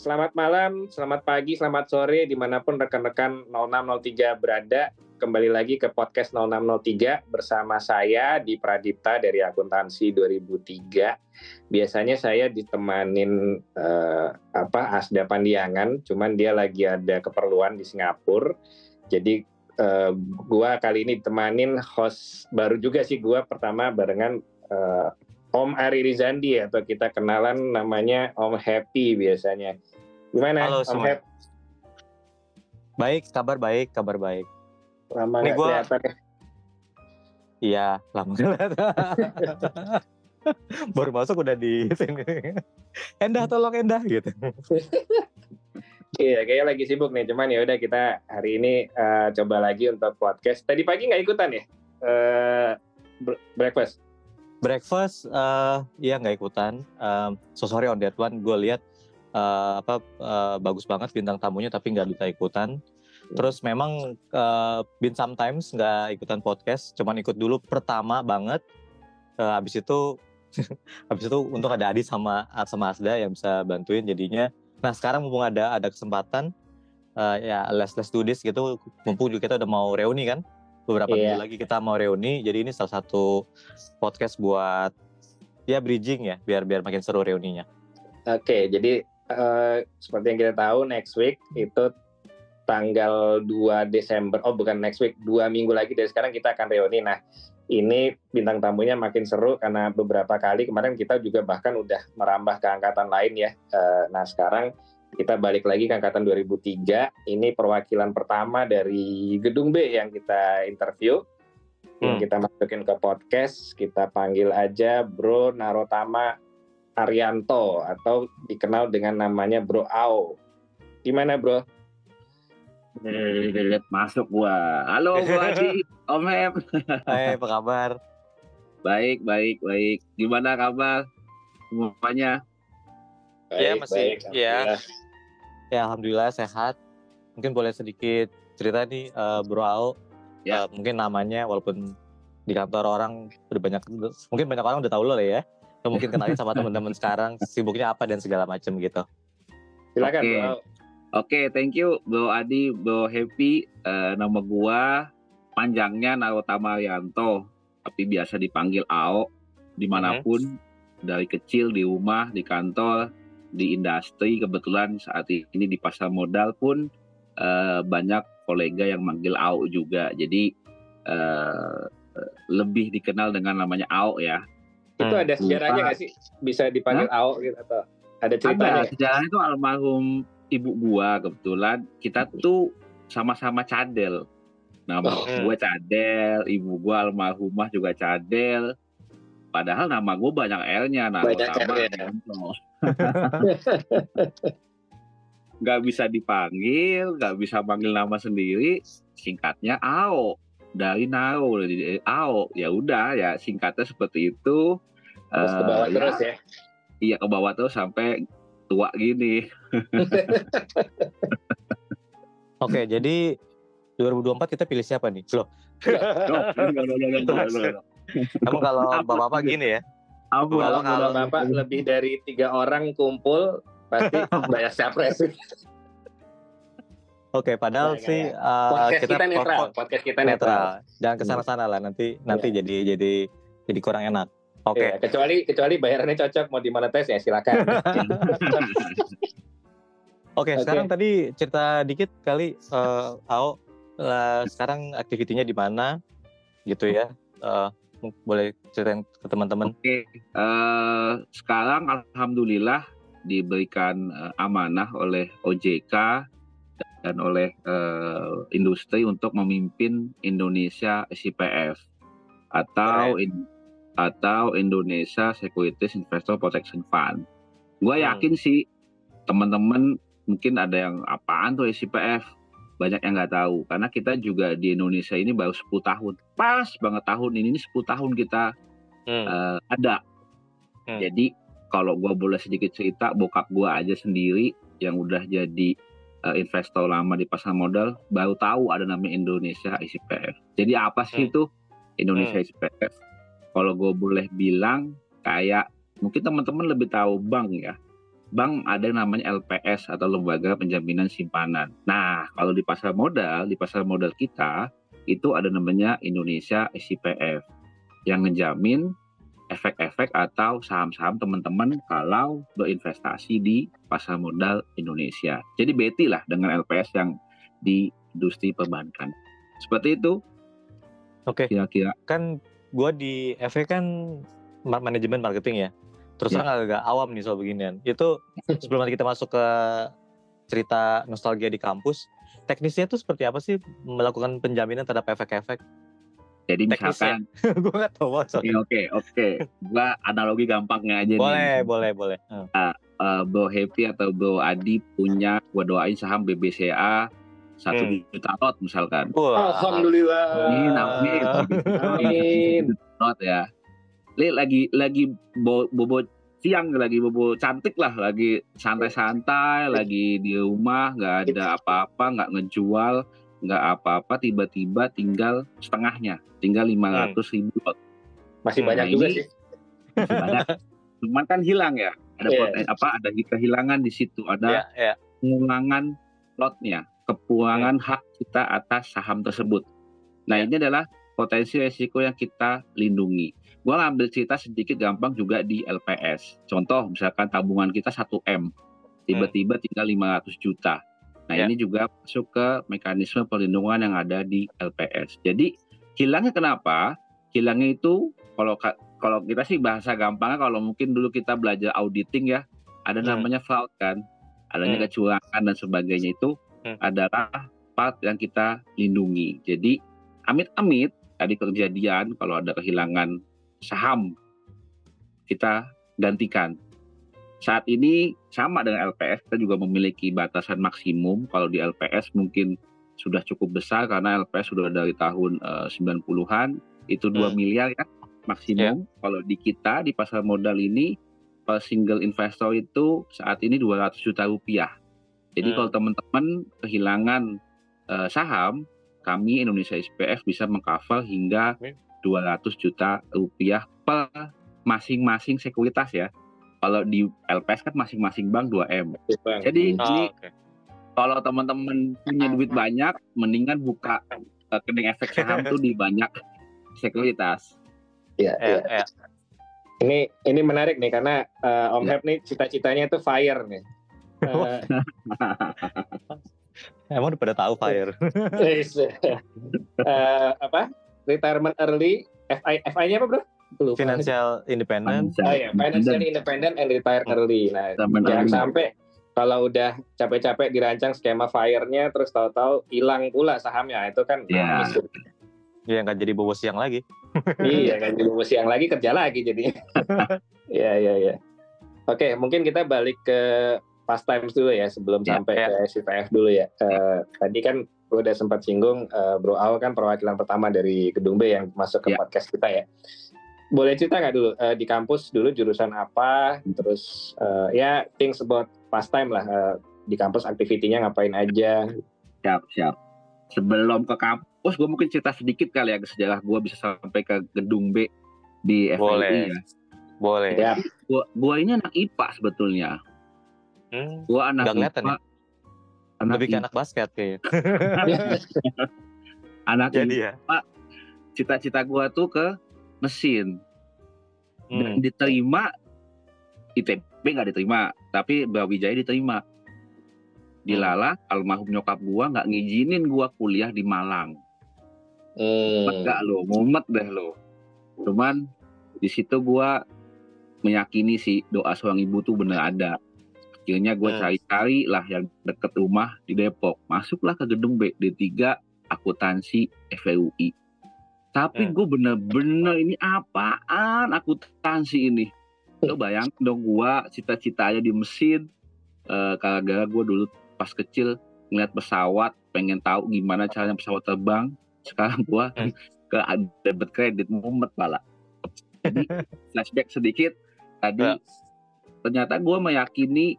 selamat malam, selamat pagi, selamat sore, di mana pun rekan-rekan 0603 berada. Kembali lagi ke podcast 0603 bersama saya di Pradipta dari Akuntansi 2003. Biasanya saya ditemanin eh, apa Asda Pandiangan, cuman dia lagi ada keperluan di Singapura. Jadi eh, gua kali ini ditemanin host baru juga sih gua pertama barengan eh, Om Ari Rizandi atau kita kenalan namanya Om Happy biasanya. Gimana Halo semua. Happy? Baik, kabar baik, kabar baik. Lama Ini gua- kelihatan ya. Iya, lama banget. Baru masuk udah di sini. Endah tolong Endah gitu. Iya, kayaknya lagi sibuk nih. Cuman ya udah kita hari ini eh, coba lagi untuk podcast. Tadi pagi nggak ikutan ya? Bre- breakfast. Breakfast eh iya nggak ikutan. Um, so sorry on that one. Gue lihat eh, apa eh, bagus banget bintang tamunya tapi nggak bisa ikutan. Terus memang eh, been sometimes nggak ikutan podcast, cuman ikut dulu pertama banget. Eh, habis itu habis itu untuk ada Adi sama sama Asda yang bisa bantuin jadinya. Nah sekarang mumpung ada ada kesempatan eh, ya let's do this gitu. Mumpung juga kita udah mau reuni kan. Beberapa Iya. minggu lagi kita mau reuni. Jadi ini salah satu podcast buat ya bridging ya biar biar makin seru reuninya. Oke, jadi eh, seperti yang kita tahu next week itu tanggal 2 Desember. Oh, bukan next week, dua minggu lagi dari sekarang kita akan reuni. Nah, ini bintang tamunya makin seru karena beberapa kali kemarin kita juga bahkan udah merambah ke angkatan lain ya. Eh, nah, sekarang kita balik lagi ke angkatan 2003. Ini perwakilan pertama dari Gedung B yang kita interview. Yang Hmm. kita masukin ke podcast, kita panggil aja Bro Narotama Arianto atau dikenal dengan namanya Bro Ao. Gimana Bro? Eh, lihat masuk gua. Halo gua Adi, Om Hep. Hai apa kabar? Baik, baik, baik. Gimana kabar semuanya? Iya, masih- iya. Alhamdulillah. Ya alhamdulillah sehat. Mungkin boleh sedikit cerita nih eh, Bro Ao. Ya. Eh, mungkin namanya walaupun di kantor orang udah banyak mungkin banyak orang udah tahu lo lah ya. Lo mungkin kenalin sama teman-teman sekarang sibuknya apa dan segala macam gitu. Silakan Oke. Bro Ao. Oke, thank you Bro Adi, Bro Happy. Eh, nama gua panjangnya Narotama Yanto, tapi biasa dipanggil Ao di mana pun, dari kecil di rumah, di kantor, di industri. Kebetulan saat ini di pasar modal pun eh, banyak kolega yang manggil Ao juga. Jadi eh, lebih dikenal dengan namanya Ao ya. Itu Hmm. ada sejarahnya nggak sih? Bisa dipanggil Ao gitu atau ada ceritanya? Ada sejarahnya itu almarhum ibu gua kebetulan kita tuh sama-sama cadel. Nama Oh. gua cadel, ibu gua almarhumah juga cadel. Padahal nama gua banyak L-nya, nah Banyak sama. Nggak bisa dipanggil, nggak bisa panggil nama sendiri, singkatnya AO dari Naro jadi AO ya udah ya singkatnya seperti itu Terus ke Eh, bawah ya, terus ya. iya ke bawah terus sampai tua gini Oke, jadi 2024 kita pilih siapa nih? Loh, emang kalau Apa? bapak-bapak gini ya? Ampun, Kalau kalau. Bapak lebih dari tiga orang kumpul pasti banyak capres. Oke, padahal Nggak, sih nggak, eh, Podcast kita, netral. pokok- Podcast kita netral. netral. Jangan ke sana sana lah nanti nanti jadi jadi jadi kurang enak. Oke. Iya, kecuali kecuali bayarannya cocok mau dimonetize ya silakan. Oke, Oke. sekarang tadi cerita dikit kali eh Ao eh, sekarang aktivitinya di mana gitu ya. Eh, m- boleh ceritain ke teman-teman. Oke, eh, sekarang alhamdulillah diberikan eh, amanah oleh OJK dan oleh eh, industri untuk memimpin Indonesia SIPF atau in- atau Indonesia Securities Investor Protection Fund. Gue Hmm. yakin sih teman-teman mungkin ada yang apaan tuh SIPF banyak yang nggak tahu karena kita juga di Indonesia ini baru 10 tahun pas banget tahun ini ini 10 tahun kita Hmm. eh, ada. Hmm. Jadi kalau gua boleh sedikit cerita, bokap gua aja sendiri yang udah jadi eh, investor lama di pasar modal baru tahu ada namanya Indonesia ICPF. Jadi apa sih Hmm. itu Indonesia ICPF? Kalau gue boleh bilang kayak mungkin teman-teman lebih tahu bank ya. bank ada yang namanya LPS atau lembaga penjaminan simpanan. Nah, kalau di pasar modal, di pasar modal kita itu ada namanya Indonesia SIPF yang ngejamin efek-efek atau saham-saham teman-teman kalau berinvestasi di pasar modal Indonesia. Jadi beti lah dengan LPS yang di industri perbankan. Seperti itu. Oke. Kira-kira. Kan gue di FE kan manajemen marketing ya. Terus ya. agak awam nih soal beginian. Itu sebelum nanti kita masuk ke cerita nostalgia di kampus, teknisnya itu seperti apa sih melakukan penjaminan terhadap efek-efek? Jadi misalkan, gue nggak tahu. Oke oke oke. Gue analogi gampangnya aja boleh, nih. Boleh boleh boleh. Uh, uh, Bro Happy atau Bro Adi punya gue doain saham BBCA satu hmm. juta lot misalkan. Wah. Alhamdulillah. Amin amin. amin. Lot ya li lagi lagi bobo siang lagi bobo cantik lah lagi santai-santai lagi di rumah nggak ada apa-apa nggak ngejual nggak apa-apa tiba-tiba tinggal setengahnya tinggal lima ratus ribu lot masih banyak nah, juga sih masih banyak cuman kan hilang ya ada yeah. potensi apa ada kehilangan di situ ada yeah, yeah. pengurangan lotnya kepulangan yeah. hak kita atas saham tersebut nah yeah. ini adalah potensi resiko yang kita lindungi Gue ngambil cerita sedikit gampang juga di LPS. Contoh misalkan tabungan kita 1M, tiba-tiba tinggal 500 juta. Nah yeah. ini juga masuk ke mekanisme perlindungan yang ada di LPS. Jadi hilangnya kenapa? Hilangnya itu kalau kalau kita sih bahasa gampangnya kalau mungkin dulu kita belajar auditing ya, ada hmm. namanya fraud kan, adanya hmm. kecurangan dan sebagainya itu hmm. adalah part yang kita lindungi. Jadi amit-amit tadi kejadian kalau ada kehilangan saham kita gantikan. Saat ini sama dengan LPS, kita juga memiliki batasan maksimum. Kalau di LPS mungkin sudah cukup besar karena LPS sudah dari tahun uh, eh, 90-an, itu 2 hmm. miliar ya maksimum. Yeah. Kalau di kita di pasar modal ini per single investor itu saat ini 200 juta rupiah. Jadi hmm. kalau teman-teman kehilangan uh, saham, kami Indonesia SPF bisa mengcover hingga 200 juta rupiah per masing-masing sekuritas ya. Kalau di LPS kan masing-masing bank 2M. Jadi oh, ini okay. kalau teman-teman punya duit banyak, mendingan buka rekening efek saham tuh di banyak sekuritas. Iya, iya. Ya. Ini ini menarik nih karena uh, Om ya. Hep nih cita-citanya itu fire nih. Uh, Emang udah pada tahu fire. uh, apa? retirement early FI FI-nya apa bro? Lupa. Financial independent. Oh ya, financial independent and retire early. Nah, jangan sampai kalau udah capek-capek dirancang skema fire-nya terus tahu-tahu hilang pula sahamnya itu kan Iya. Iya nggak jadi bobo siang lagi. iya nggak jadi bobo siang lagi kerja lagi jadi. Iya iya iya. Oke mungkin kita balik ke pastimes dulu ya sebelum ya, sampai ya. ke SIPF dulu ya. Uh, tadi kan gue udah sempat singgung uh, Bro Al kan perwakilan pertama dari Gedung B yang masuk ke yeah. podcast kita ya. Boleh cerita nggak dulu uh, di kampus dulu jurusan apa, terus uh, ya things about pastime lah uh, di kampus aktivitinya ngapain aja. Siap siap. Sebelum ke kampus, gue mungkin cerita sedikit kali ya ke sejarah gue bisa sampai ke Gedung B di FLI Boleh. ya. Boleh. Ya. Gue gua ini anak IPA sebetulnya. Hmm, gue anak IPA. Ya? anak lebih ke anak basket kayaknya anak Jadi ya. Pak cita-cita gua tuh ke mesin hmm. dan diterima ITB nggak diterima tapi Brawijaya diterima dilala hmm. almarhum nyokap gua nggak ngizinin gua kuliah di Malang hmm. enggak lo mumet deh lo cuman di situ gua meyakini sih doa seorang ibu tuh bener ada akhirnya gue hmm. cari-cari lah yang deket rumah di Depok masuklah ke gedung B D3 akuntansi FUI tapi hmm. gue bener-bener ini apaan akuntansi ini lo bayang dong gue cita-citanya di mesin uh, gara-gara gue dulu pas kecil ngeliat pesawat pengen tahu gimana caranya pesawat terbang sekarang gue hmm. ke debit kredit mumet malah jadi flashback sedikit tadi yeah. ternyata gue meyakini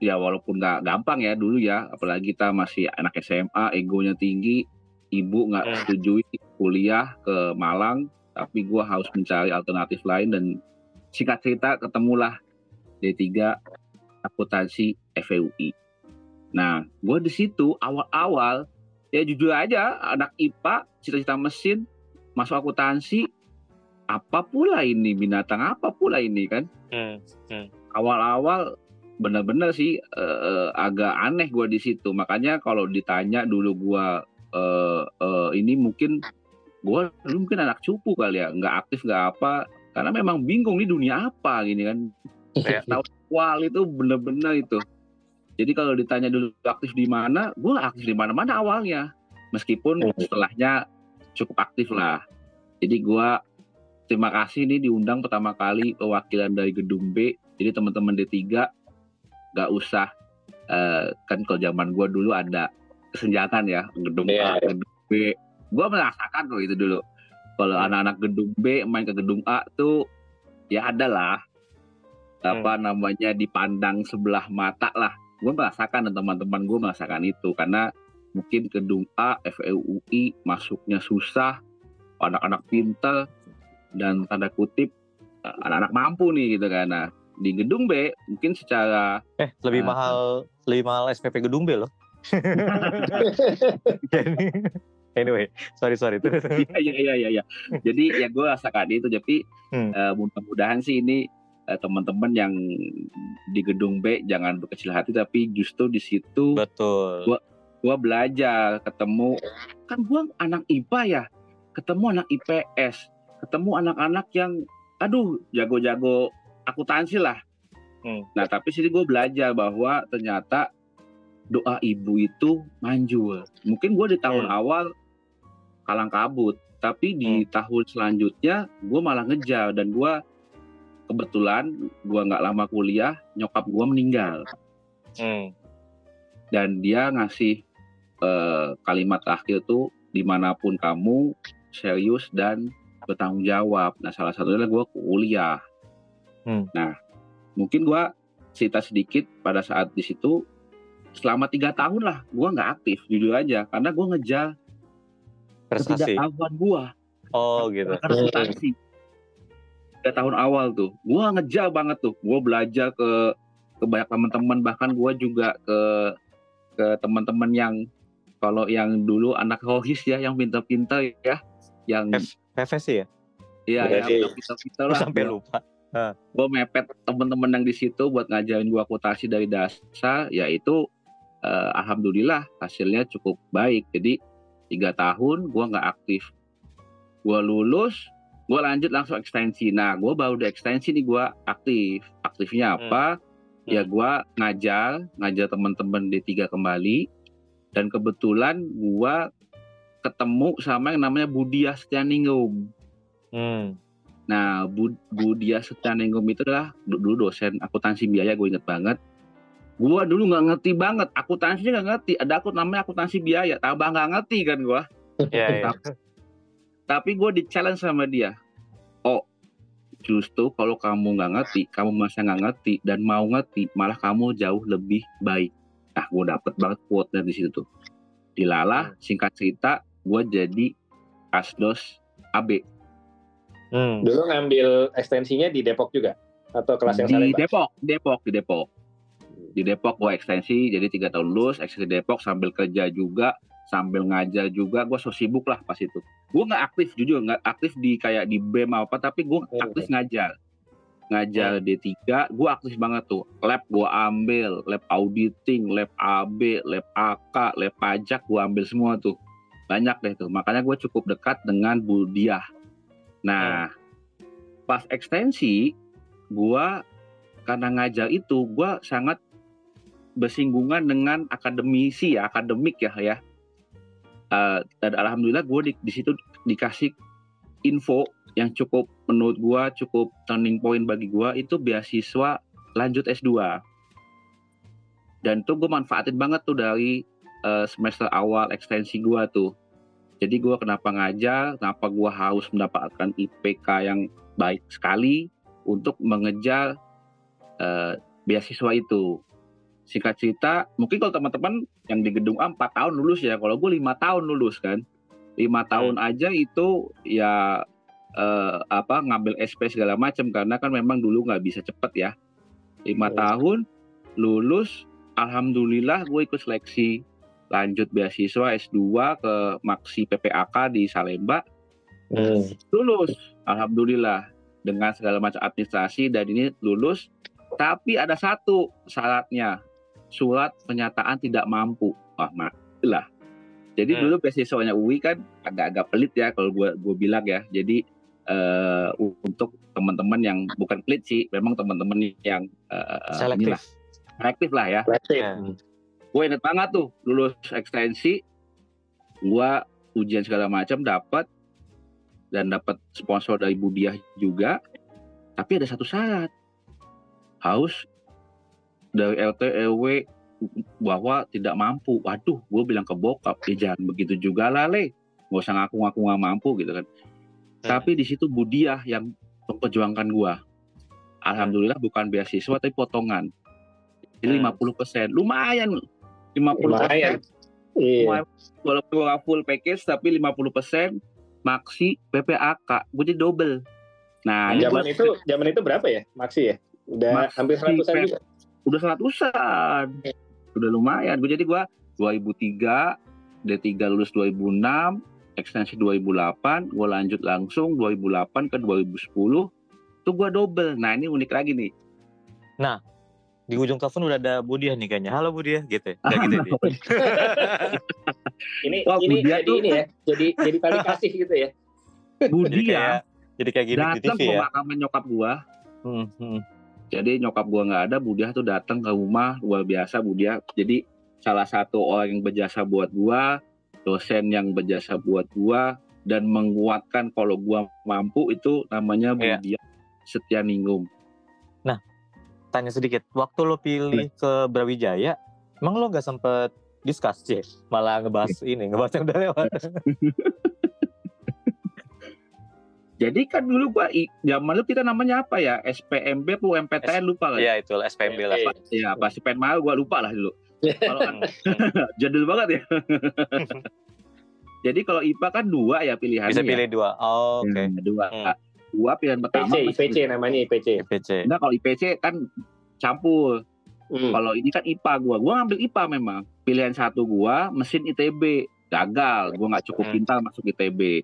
ya walaupun nggak gampang ya dulu ya apalagi kita masih anak SMA egonya tinggi ibu nggak hmm. setuju kuliah ke Malang tapi gue harus mencari alternatif lain dan singkat cerita ketemulah D3 akuntansi FEUI. Nah, gue di situ awal-awal ya jujur aja anak IPA cita-cita mesin masuk akuntansi apa pula ini binatang apa pula ini kan Hmm, hmm. awal-awal benar-benar sih eh, agak aneh gue di situ makanya kalau ditanya dulu gue eh, eh, ini mungkin gue dulu mungkin anak cupu kali ya nggak aktif nggak apa karena memang bingung nih dunia apa gini kan Iya. tahun awal itu bener-bener itu jadi kalau ditanya dulu aktif di mana gue aktif di mana-mana awalnya meskipun Hmm. setelahnya cukup aktif lah jadi gue terima kasih nih diundang pertama kali perwakilan dari gedung B jadi teman-teman D3 nggak usah eh, kan kalau zaman gue dulu ada kesenjangan ya gedung Iya, A iya. gedung B gue merasakan kok itu dulu. Kalau anak-anak gedung B main ke gedung A tuh ya ada lah. Apa namanya dipandang sebelah mata lah. Gue merasakan dan teman-teman gue merasakan itu. Karena mungkin gedung A FEUI masuknya susah anak-anak pintar dan tanda kutip eh, anak-anak mampu nih gitu kan. Nah di gedung B mungkin secara Eh, lebih Ah. mahal lebih mahal SPP Gedung B loh. Jadi- anyway, sorry sorry. Terus. iya iya iya iya jadi ya gue rasakan itu tapi Hmm. eh, mudah-mudahan sih ini eh, teman-teman yang di gedung B jangan berkecil hati tapi justru di situ Betul. Gua- gue belajar ketemu kan gue anak IPA ya ketemu anak IPS ketemu anak-anak yang aduh jago-jago akuntansi lah Hmm. nah tapi sini gue belajar bahwa ternyata doa ibu itu manjur mungkin gue di tahun Hmm. awal kalang kabut tapi di tahun selanjutnya gue malah ngejar dan gue kebetulan gue nggak lama kuliah nyokap gue meninggal Hmm. dan dia ngasih eh, kalimat akhir tuh di mana pun kamu serius dan bertanggung jawab. Nah salah satunya adalah gue kuliah. Hmm. Nah mungkin gue cerita sedikit pada saat di situ selama tiga tahun lah gue nggak aktif jujur aja karena gue ngejar Prestasi. ketidaktahuan gue Oh gitu. karena akuntansi tiga tahun awal tuh gue ngejar banget tuh gue belajar ke ke banyak teman-teman bahkan gue juga ke ke teman-teman yang kalau yang dulu anak rohis ya yang pintar-pintar ya yang PVC ya? ya Berarti- yang pintar-pintar lah sampai lupa. gue mepet teman-teman yang di situ buat ngajarin gue akuntansi dari dasar yaitu eh, alhamdulillah hasilnya cukup baik jadi tiga tahun gue nggak aktif. Gue lulus gue lanjut langsung ekstensi. Nah gue baru di ekstensi nih gue aktif. Aktifnya apa? Ya gue ngajar ngajar teman-teman D3 kembali. Dan kebetulan gue ketemu sama yang namanya Budia Setianingrum Hmm. Nah, Bu, Budia Setianingrum itu adalah du- dulu dosen akuntansi biaya, gue inget banget. Gue dulu nggak ngerti banget, akuntansinya nggak ngerti. Ada akut namanya akuntansi biaya, tambah nggak ngerti kan gue. Iya, iya. Tapi gue di challenge sama dia. Oh, justru kalau kamu nggak ngerti, kamu masa nggak ngerti dan mau ngerti, malah kamu jauh lebih baik. Nah, gue dapet banget quote-nya di situ tuh. Dilalah, singkat cerita, gue jadi asdos AB. Hmm. Dulu ngambil ekstensinya di Depok juga atau kelas yang di? Depok, Depok, di Depok. Di Depok gue ekstensi, jadi tiga tahun lulus, ekstensi Depok sambil kerja juga, sambil ngajar juga, gue so sibuk lah pas itu. Gue nggak aktif, jujur nggak aktif di kayak di BEM apa, tapi gue Hmm. aktif ngajar. Ngajar D3, gue aktif banget tuh. Lab gue ambil, lab auditing, lab AB, lab AK, lab pajak, gue ambil semua tuh. Banyak deh tuh, makanya gue cukup dekat dengan Bu Diah. Nah, pas ekstensi, gua karena ngajar itu gua sangat bersinggungan dengan akademisi ya akademik ya ya. Eh, dan alhamdulillah gue di, di situ dikasih info yang cukup menurut gua cukup turning point bagi gua itu beasiswa lanjut S2 dan tuh gue manfaatin banget tuh dari eh, semester awal ekstensi gua tuh. Jadi gua kenapa ngajar kenapa gua harus mendapatkan IPK yang baik sekali untuk mengejar eh, beasiswa itu. Singkat cerita, mungkin kalau teman-teman yang di gedung A 4 tahun lulus ya, kalau gue lima tahun lulus kan, lima tahun aja itu ya eh, apa ngambil SP segala macam karena kan memang dulu nggak bisa cepet ya, lima Hmm. tahun lulus alhamdulillah gue ikut seleksi lanjut beasiswa S2 ke Maksi PPAK di Salemba. Hmm. lulus alhamdulillah. Dengan segala macam administrasi dan ini lulus. Tapi ada satu syaratnya surat pernyataan tidak mampu. Wah lah jadi Hmm. dulu beasiswanya UI kan agak-agak pelit ya kalau gue gue bilang ya. Jadi eh, untuk teman-teman yang bukan pelit sih memang teman-teman yang eh, Selektif. inilah, selektif lah ya. Berarti Ya. gue inget banget tuh lulus ekstensi gue ujian segala macam dapat dan dapat sponsor dari Budiah juga. Tapi ada satu syarat. Harus dari LT RW bahwa tidak mampu waduh gue bilang ke bokap ya jangan begitu juga lah le nggak usah ngaku-ngaku nggak mampu gitu kan tapi di situ Budiah yang memperjuangkan gue alhamdulillah bukan beasiswa tapi potongan jadi Hmm. 50% lumayan 50% lumayan. Iya. Walaupun gue nggak full package tapi 50% maksi PPAK gue jadi double nah ini Zaman itu zaman itu berapa ya? Maksi ya? Udah Maksi, hampir seratusan Pep. juga. Udah seratusan udah lumayan gue jadi gue 2003 D3 lulus 2006 ekstensi 2008 gue lanjut langsung 2008 ke 2010 tuh gue double nah ini unik lagi nih Di ujung telepon udah ada Budiah nih kayaknya. Halo Budiah gitu. ya? Gitu ya? Ini Wah, ini Budia jadi tuh- ini ya. Jadi jadi tali kasih gitu ya. Jadi Budi kayak ya jadi kayak gini di datang TV ke ya. pemakaman nyokap gue Hmm, hmm. Jadi nyokap gua nggak ada Budiah tuh datang ke rumah luar biasa Budiah jadi salah satu orang yang berjasa buat gua dosen yang berjasa buat gua dan menguatkan kalau gua mampu itu namanya Iya. Budiah Setianingrum Tanya sedikit. Waktu lo pilih ke Brawijaya, emang lo nggak sempet discuss sih? Malah ngebahas ini, ngebahas yang udah lewat. jadi kan dulu gua zaman lu kita namanya apa ya SPMB atau MPTN lupa kan Iya itu SPMB lah. Iya. ya pasti pen mal gua lupa lah dulu kalau Hmm, jadul banget ya jadi kalau IPA kan dua ya pilihannya Bisa ya. pilih dua. Oh, Oke. Hmm, dua Hmm. dua pilihan pertama IPC, IPC namanya IPC. IPC. Nah kalau IPC kan campur. Hmm. Kalau ini kan IPA gua, gua ngambil IPA memang. Pilihan satu gua mesin ITB, gagal. Gua nggak cukup Hmm. pintar masuk ITB.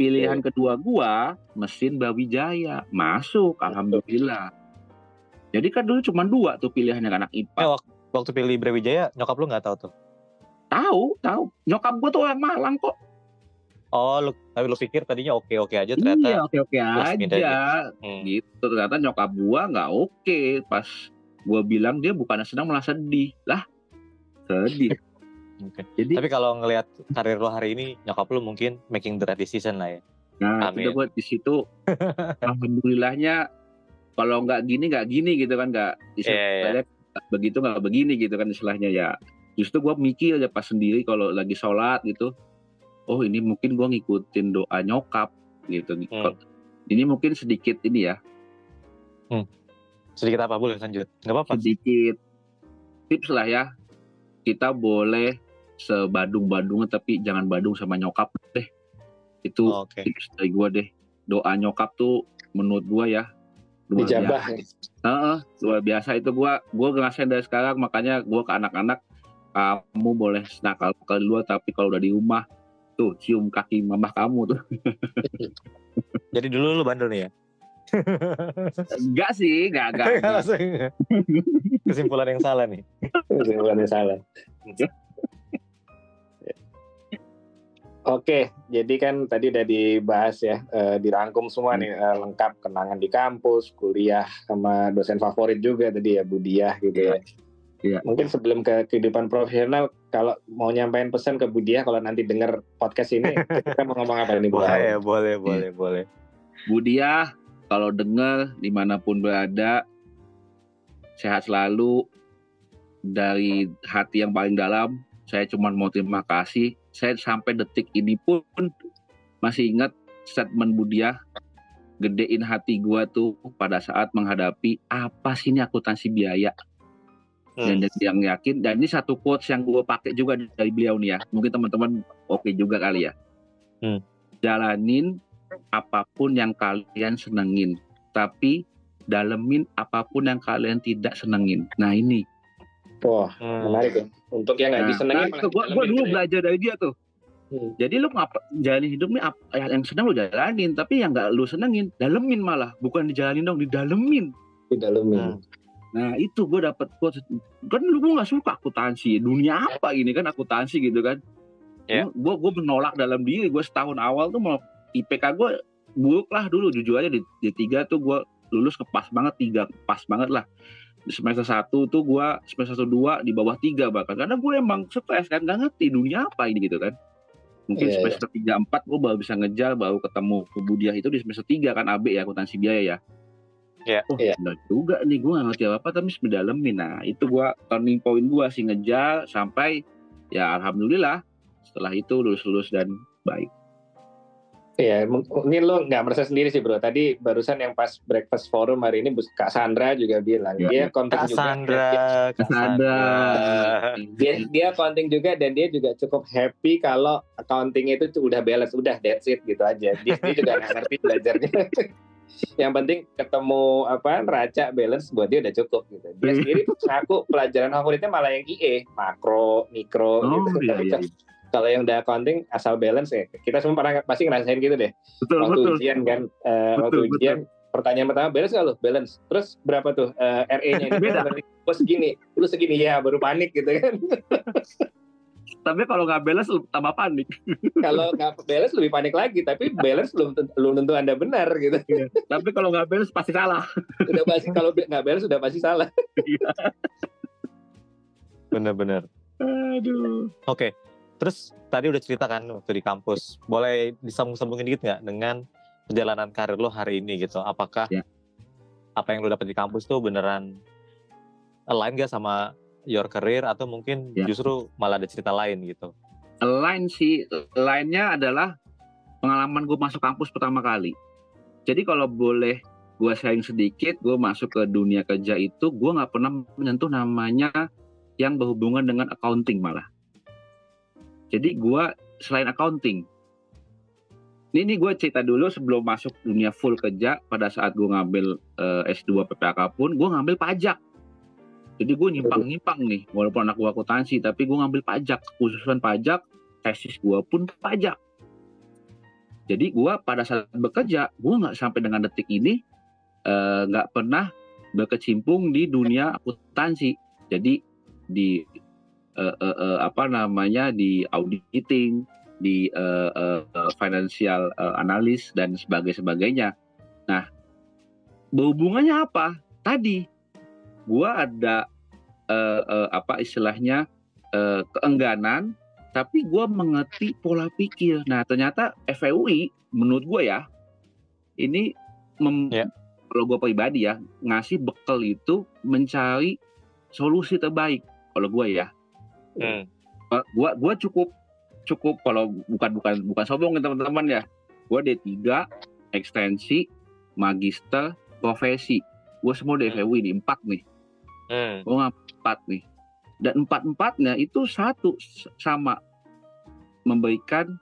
Pilihan kedua gua mesin Brawijaya, masuk. Alhamdulillah. Jadi kan dulu cuma dua tuh pilihannya anak Eh, IPA. wak- waktu pilih Brawijaya, nyokap lo nggak tahu tuh? Tahu, tahu. Nyokap gua tuh orang Malang kok. Oh, lu, tapi lo pikir tadinya oke-oke aja Iya, ternyata. oke oke plus pindah aja. Hmm. Gitu. Ternyata nyokap gua nggak oke. Pas gua bilang dia bukannya senang malah sedih. Lah, sedih. Oke. Jadi Tapi kalau ngelihat karir lo hari ini, nyokap lo mungkin making the right decision lah ya. Nah, Amin. itu buat di situ alhamdulillahnya kalau nggak gini nggak gini gitu kan nggak Iya, iya. istilahnya begitu nggak begini gitu kan istilahnya ya. Justru gua mikir aja pas sendiri kalau lagi sholat gitu. Oh ini mungkin gua ngikutin doa nyokap gitu. Hmm. Ini mungkin sedikit ini ya, Sedikit apa boleh lanjut? Nggak apa-apa. sedikit tips lah ya. Kita boleh sebadung-badung tapi jangan badung sama nyokap deh. Itu Oh, Oke. tips dari gua deh. Doa nyokap tuh menurut gua ya luar Dijabah. biasa. Heeh, luar biasa itu gua gua ngerasain dari sekarang makanya gua ke anak-anak kamu boleh nakal ke luar tapi kalau udah di rumah tuh cium kaki mamah kamu tuh. Jadi dulu lu bandel nih ya? Enggak sih, enggak enggak. enggak. Langsung. Kesimpulan yang salah nih. Kesimpulannya salah. Oke, jadi kan tadi udah dibahas ya, eh, dirangkum semua nih eh, lengkap kenangan di kampus, kuliah sama dosen favorit juga tadi ya Budiah gitu ya. Iya. Mungkin sebelum ke kehidupan profesional, kalau mau nyampein pesan ke Budiah kalau nanti denger podcast ini, kita mau ngomong apa nih Bu? Boleh, boleh, boleh, boleh. Budiah kalau dengar di mana pun berada sehat selalu dari hati yang paling dalam saya cuma mau terima kasih saya sampai detik ini pun masih ingat statement Budiah gedein hati gua tuh pada saat menghadapi apa sih ini akuntansi biaya dan Hmm. jadi yang yakin dan ini satu quotes yang gue pakai juga dari beliau nih ya mungkin teman-teman oke juga kali ya Hmm. jalanin apa pun yang kalian senengin tapi dalemin apa pun yang kalian tidak senengin. Nah ini. Wah, Hmm. menarik ya. Untuk yang nggak Nah, disenengin nah, malah gua, gua dulu ya. belajar dari dia tuh. Hmm. Jadi lu ngapa jalani hidup nih ap- yang seneng lu jalanin, tapi yang nggak lu senengin dalemin malah, bukan dijalanin dong, didalemin. Didalemin. Hmm. Nah itu gue dapet quotes kan lu gue nggak suka akuntansi dunia apa ini kan akuntansi gitu kan Ya. gue gue menolak dalam diri gue setahun awal tuh mau IPK gue buruk lah dulu jujur aja di, di tiga tuh gue lulus ke pas banget tiga pas banget lah di semester satu tuh gue semester satu dua di bawah tiga bahkan karena gue emang stres kan nggak ngerti dunia apa ini gitu kan mungkin Iya, iya. semester tiga empat gue baru bisa ngejar baru ketemu kebudiah itu di semester tiga kan AB ya akuntansi biaya ya Iya. Oh, benar juga nih gue gak ngerti apa-apa tapi harus mendalemin. Nah, itu gue turning point gue sih ngejar sampai ya alhamdulillah setelah itu lulus-lulus dan baik. Iya, mung- mungkin lo nggak merasa sendiri sih bro. Tadi barusan yang pas breakfast forum hari ini Kak Sandra juga bilang Ya. dia konten Kak juga. Sandra, Dia, Kak. Sandra. dia, dia counting juga dan dia juga cukup happy kalau accounting itu udah balance, udah that's it gitu aja. Dia, dia juga nggak ngerti belajarnya. yang penting ketemu apa neraca balance buat dia udah cukup gitu. Dia sendiri ngaku pelajaran favoritnya malah yang IE, makro, mikro Oh gitu. iya iya. Iya. Kalau yang udah accounting asal balance ya, kita semua pernah pasti ngerasain gitu deh. Betul waktu betul. ujian kan eh, waktu Betul, ujian pertanyaan pertama balance nggak lo balance terus berapa tuh eh, RE-nya ini Beda. oh segini lu segini ya baru panik gitu kan Tapi kalau nggak balance lu tambah panik. kalau nggak balance lebih panik lagi tapi balance belum tentu, belum tentu anda benar gitu Tapi kalau nggak balance pasti salah. udah pasti kalau nggak balance sudah pasti salah Bener-bener. Aduh. Oke, terus tadi udah cerita kan waktu di kampus. Boleh disambung-sambungin dikit nggak dengan perjalanan karir lo hari ini gitu? Apakah Ya. apa yang lo dapet di kampus tuh beneran align gak sama your career atau mungkin Ya. justru malah ada cerita lain gitu? Lain sih, lainnya adalah pengalaman gue masuk kampus pertama kali. Jadi kalau boleh gue sharing sedikit, gue masuk ke dunia kerja itu, gue nggak pernah menyentuh namanya yang berhubungan dengan accounting malah. Jadi gue selain accounting, ini, ini gue cerita dulu sebelum masuk dunia full kerja, pada saat gue ngambil eh, S2 PPAK pun, gue ngambil pajak. Jadi gue nyimpang-nyimpang nih, walaupun anak gue akuntansi, tapi gue ngambil pajak, khususan pajak, tesis gue pun pajak. Jadi gue pada saat bekerja, gue nggak sampai dengan detik ini eh, nggak pernah berkecimpung di dunia akuntansi. Jadi di eh, eh, eh, apa namanya di auditing, di eh, eh, financial eh, analis dan sebagainya sebagainya. Nah, berhubungannya apa? Tadi gua ada eh, eh, apa istilahnya eh, keengganan, tapi gua mengerti pola pikir. Nah, ternyata FEUI menurut gua ya ini mem- Ya. kalau gua pribadi ya ngasih bekal itu mencari solusi terbaik kalau gua ya. Hmm. Gua- gua cukup cukup kalau bukan bukan bukan sombong nih teman-teman ya. Gua D3 ekstensi magister profesi. Gua semua di Hmm. FEUI nih empat nih. Hmm. Gua empat nih. Dan empat-empatnya itu satu sama memberikan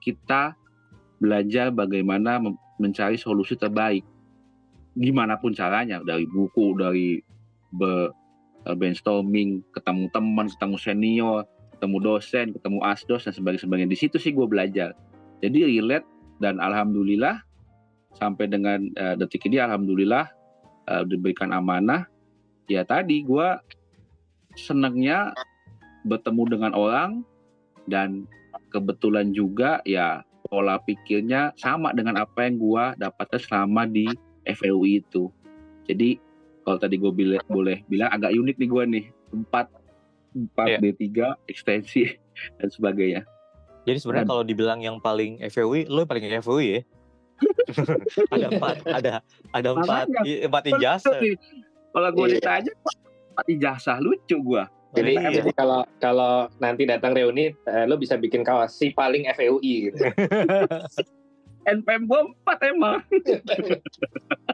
kita belajar bagaimana mencari solusi terbaik. Gimana pun caranya, dari buku, dari be- brainstorming, ketemu teman, ketemu senior, ketemu dosen, ketemu asdos dan sebagainya. Di situ sih gue belajar. Jadi relate dan alhamdulillah sampai dengan eh, detik ini alhamdulillah eh, diberikan amanah. Ya tadi gue senangnya bertemu dengan orang dan kebetulan juga ya pola pikirnya sama dengan apa yang gua dapatkan selama di FEUI itu. Jadi kalau tadi gue boleh boleh bilang agak unik nih gua nih empat empat Iya. D3 ekstensi dan sebagainya. Jadi sebenarnya kalau dibilang yang paling FEUI, lo yang paling FEUI ya? ada empat, ada ada empat, Makanya. i- empat ijazah. Nih. Kalau gue Iya. ditanya empat ijazah lucu gua. jadi, Iya. jadi kalau kalau nanti datang reuni eh, lo bisa bikin kaos si paling FEUI gitu NPM gue empat emang.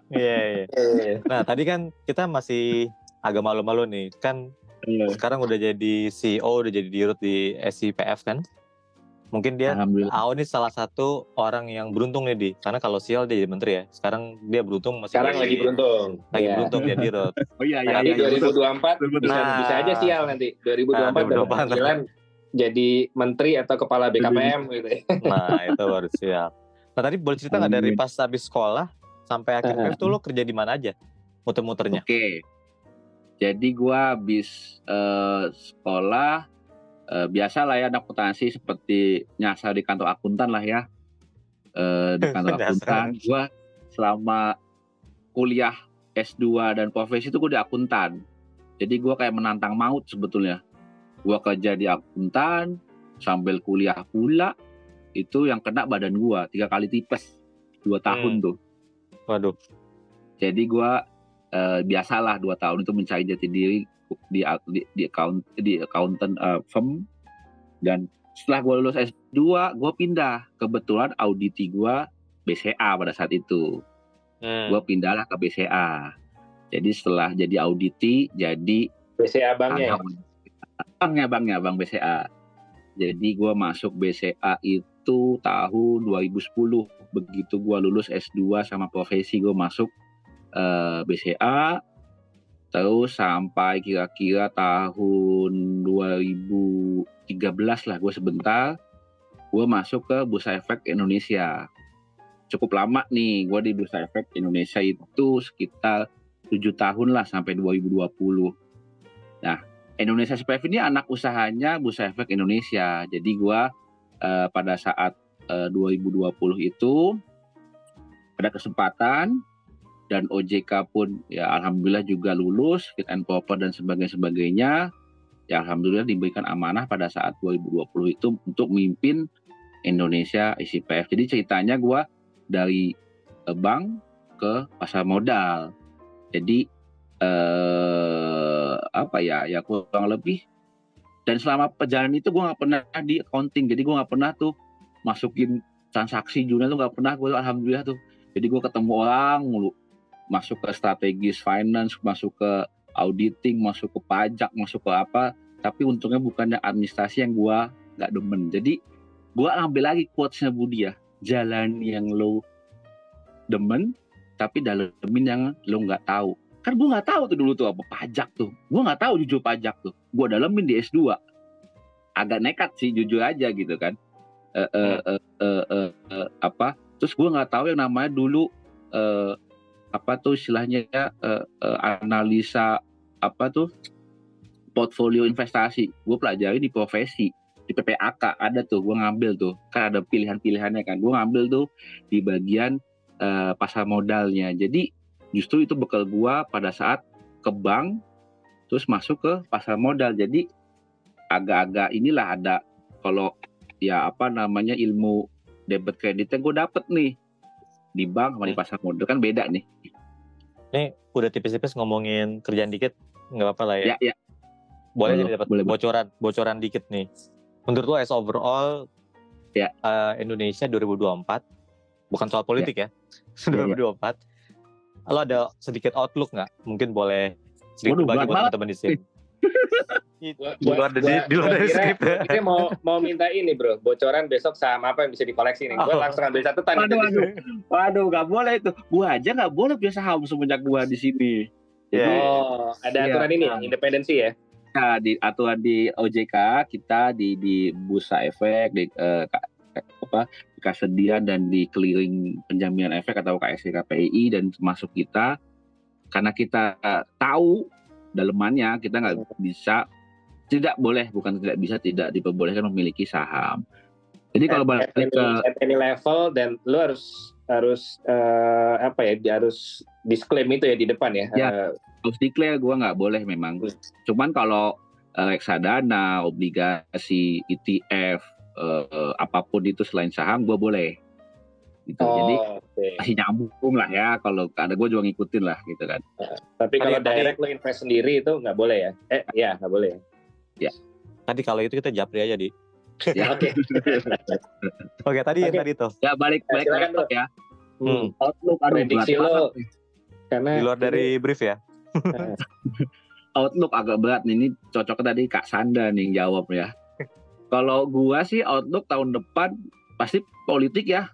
Iya, iya. Nah, tadi kan kita masih agak malu-malu nih. Kan sekarang udah jadi CEO, udah jadi dirut di SIPF kan? Mungkin dia. Ao ini salah satu orang yang beruntung nih di. Karena kalau Sial dia jadi menteri ya. Sekarang dia beruntung masih Sekarang lagi beruntung. lagi Iya. beruntung ya di Rod. Oh iya iya Nanti iya. iya, betul. 2024 bisa, Nah. bisa aja sial nanti 2024 Nah, dapat 2024. panggilan jadi menteri atau kepala BKPM gitu ya. Nah itu baru Sial. Nah tadi boleh cerita nggak dari pas habis sekolah sampai akhir. PF tuh lo kerja di mana aja? Muter-muternya. Oke. Jadi gua habis eh, sekolah eh, biasa lah ya anak akuntansi seperti nyasar di kantor akuntan lah ya. Eh, di kantor akuntan gua selama kuliah S2 dan profesi itu gue di akuntan. Jadi gua kayak menantang maut sebetulnya. Gua kerja di akuntan sambil kuliah pula itu yang kena badan gua tiga kali tipes dua tahun tuh. Waduh. Jadi gua eh, biasalah dua tahun itu mencari jati diri di di, di account di accountant eh, firm dan setelah gua lulus S2 gua pindah kebetulan auditi gua BCA pada saat itu Hmm. gua pindahlah ke BCA jadi setelah jadi auditi jadi BCA abangnya. bangnya bangnya bang BCA jadi gua masuk BCA itu tahun 2010 begitu gua lulus S2 sama profesi gua masuk eh, BCA terus sampai kira-kira tahun 2013 lah gue sebentar gue masuk ke Bursa Efek Indonesia. Cukup lama nih gue di Bursa Efek Indonesia itu sekitar tujuh tahun lah sampai 2020 nah Indonesia SPF ini anak usahanya Bursa Efek Indonesia. Jadi gue eh, pada saat eh, 2020 itu ada kesempatan dan OJK pun ya alhamdulillah juga lulus fit and proper dan sebagainya sebagainya. Ya alhamdulillah diberikan amanah pada saat 2020 itu untuk memimpin Indonesia ICPF jadi ceritanya gua dari eh, bank ke pasar modal. Jadi eh apa ya ya kurang lebih dan selama perjalanan itu gua nggak pernah di accounting jadi gua nggak pernah tuh masukin transaksi jurnal tuh nggak pernah gue alhamdulillah tuh jadi gue ketemu orang mulu masuk ke strategis finance, masuk ke auditing, masuk ke pajak, masuk ke apa. Tapi untungnya bukannya administrasi yang gua nggak demen. Jadi gua ambil lagi quotesnya Budi ya. Jalan yang lo demen, tapi dalemin yang lo nggak tahu. Kan gua nggak tahu tuh dulu tuh apa pajak tuh. Gua nggak tahu jujur pajak tuh. Gua dalemin di S2. Agak nekat sih jujur aja gitu kan. Eh, eh, eh, eh, eh, eh, apa? Terus gua nggak tahu yang namanya dulu eh, apa tuh istilahnya ya eh, eh, analisa apa tuh portfolio investasi gue pelajari di profesi di PPAK ada tuh gue ngambil tuh kan ada pilihan-pilihannya kan gue ngambil tuh di bagian eh, pasar modalnya jadi justru itu bekal gue pada saat ke bank terus masuk ke pasar modal jadi agak-agak inilah ada kalau ya apa namanya ilmu debit kreditnya gue dapet nih di bank sama di pasar modal kan beda nih Ini udah tipis-tipis ngomongin kerjaan dikit, nggak apa-apa lah ya. ya ya boleh jadi dapat bocoran, bocoran dikit nih. Menurut lo as overall Ya. eh, Indonesia 2024, bukan soal politik ya, Ya, 2024. Lo ada sedikit outlook nggak? Mungkin boleh sedikit Waduh, bagi buat teman-teman di sini. Gua- Di luar dari, gua- di luar gua dari kira- skrip ya. gua kira mau mau minta ini bro, bocoran besok saham apa yang bisa dikoleksi nih. Gue Oh. langsung ambil catatan. Waduh, waduh. Waduh, nggak boleh itu. Gua aja nggak boleh punya saham semenjak gua di sini. Jadi Ya. Oh, ada Iya. aturan ini ya, independensi ya. nah, di aturan di OJK kita di di bursa efek di ka- apa di kasedian dan di clearing penjaminan efek atau KSE KPI dan termasuk kita karena kita eh, tahu dalemannya kita nggak bisa tidak boleh bukan tidak bisa tidak diperbolehkan memiliki saham. Jadi kalau at, balik at any, ke at any level dan lu harus harus eh, apa ya, harus disclaim itu ya di depan ya. Ya. Eh, harus declare gue nggak boleh memang. Cuman kalau reksadana, obligasi, ETF, eh, eh, apa pun itu selain saham gue boleh. Gitu. oh, Jadi oke. masih nyambung lah ya kalau ada gue juga ngikutin lah gitu kan. Tapi Tadi- kalau tadi- direct lu invest sendiri itu nggak boleh ya? Eh, ya nggak boleh. ya? Tadi kalau itu kita japri aja di. Ya. Oke. Oke tadi yang Oke. tadi tuh ya balik Ya, balik silakan, laptop ya. Hmm. Outlook aduh Prediksi lo karena di luar dari brief ya. Outlook agak berat nih. Ini cocoknya tadi Kak Sanda nih yang jawab ya. Kalau gua sih outlook tahun depan pasti politik ya.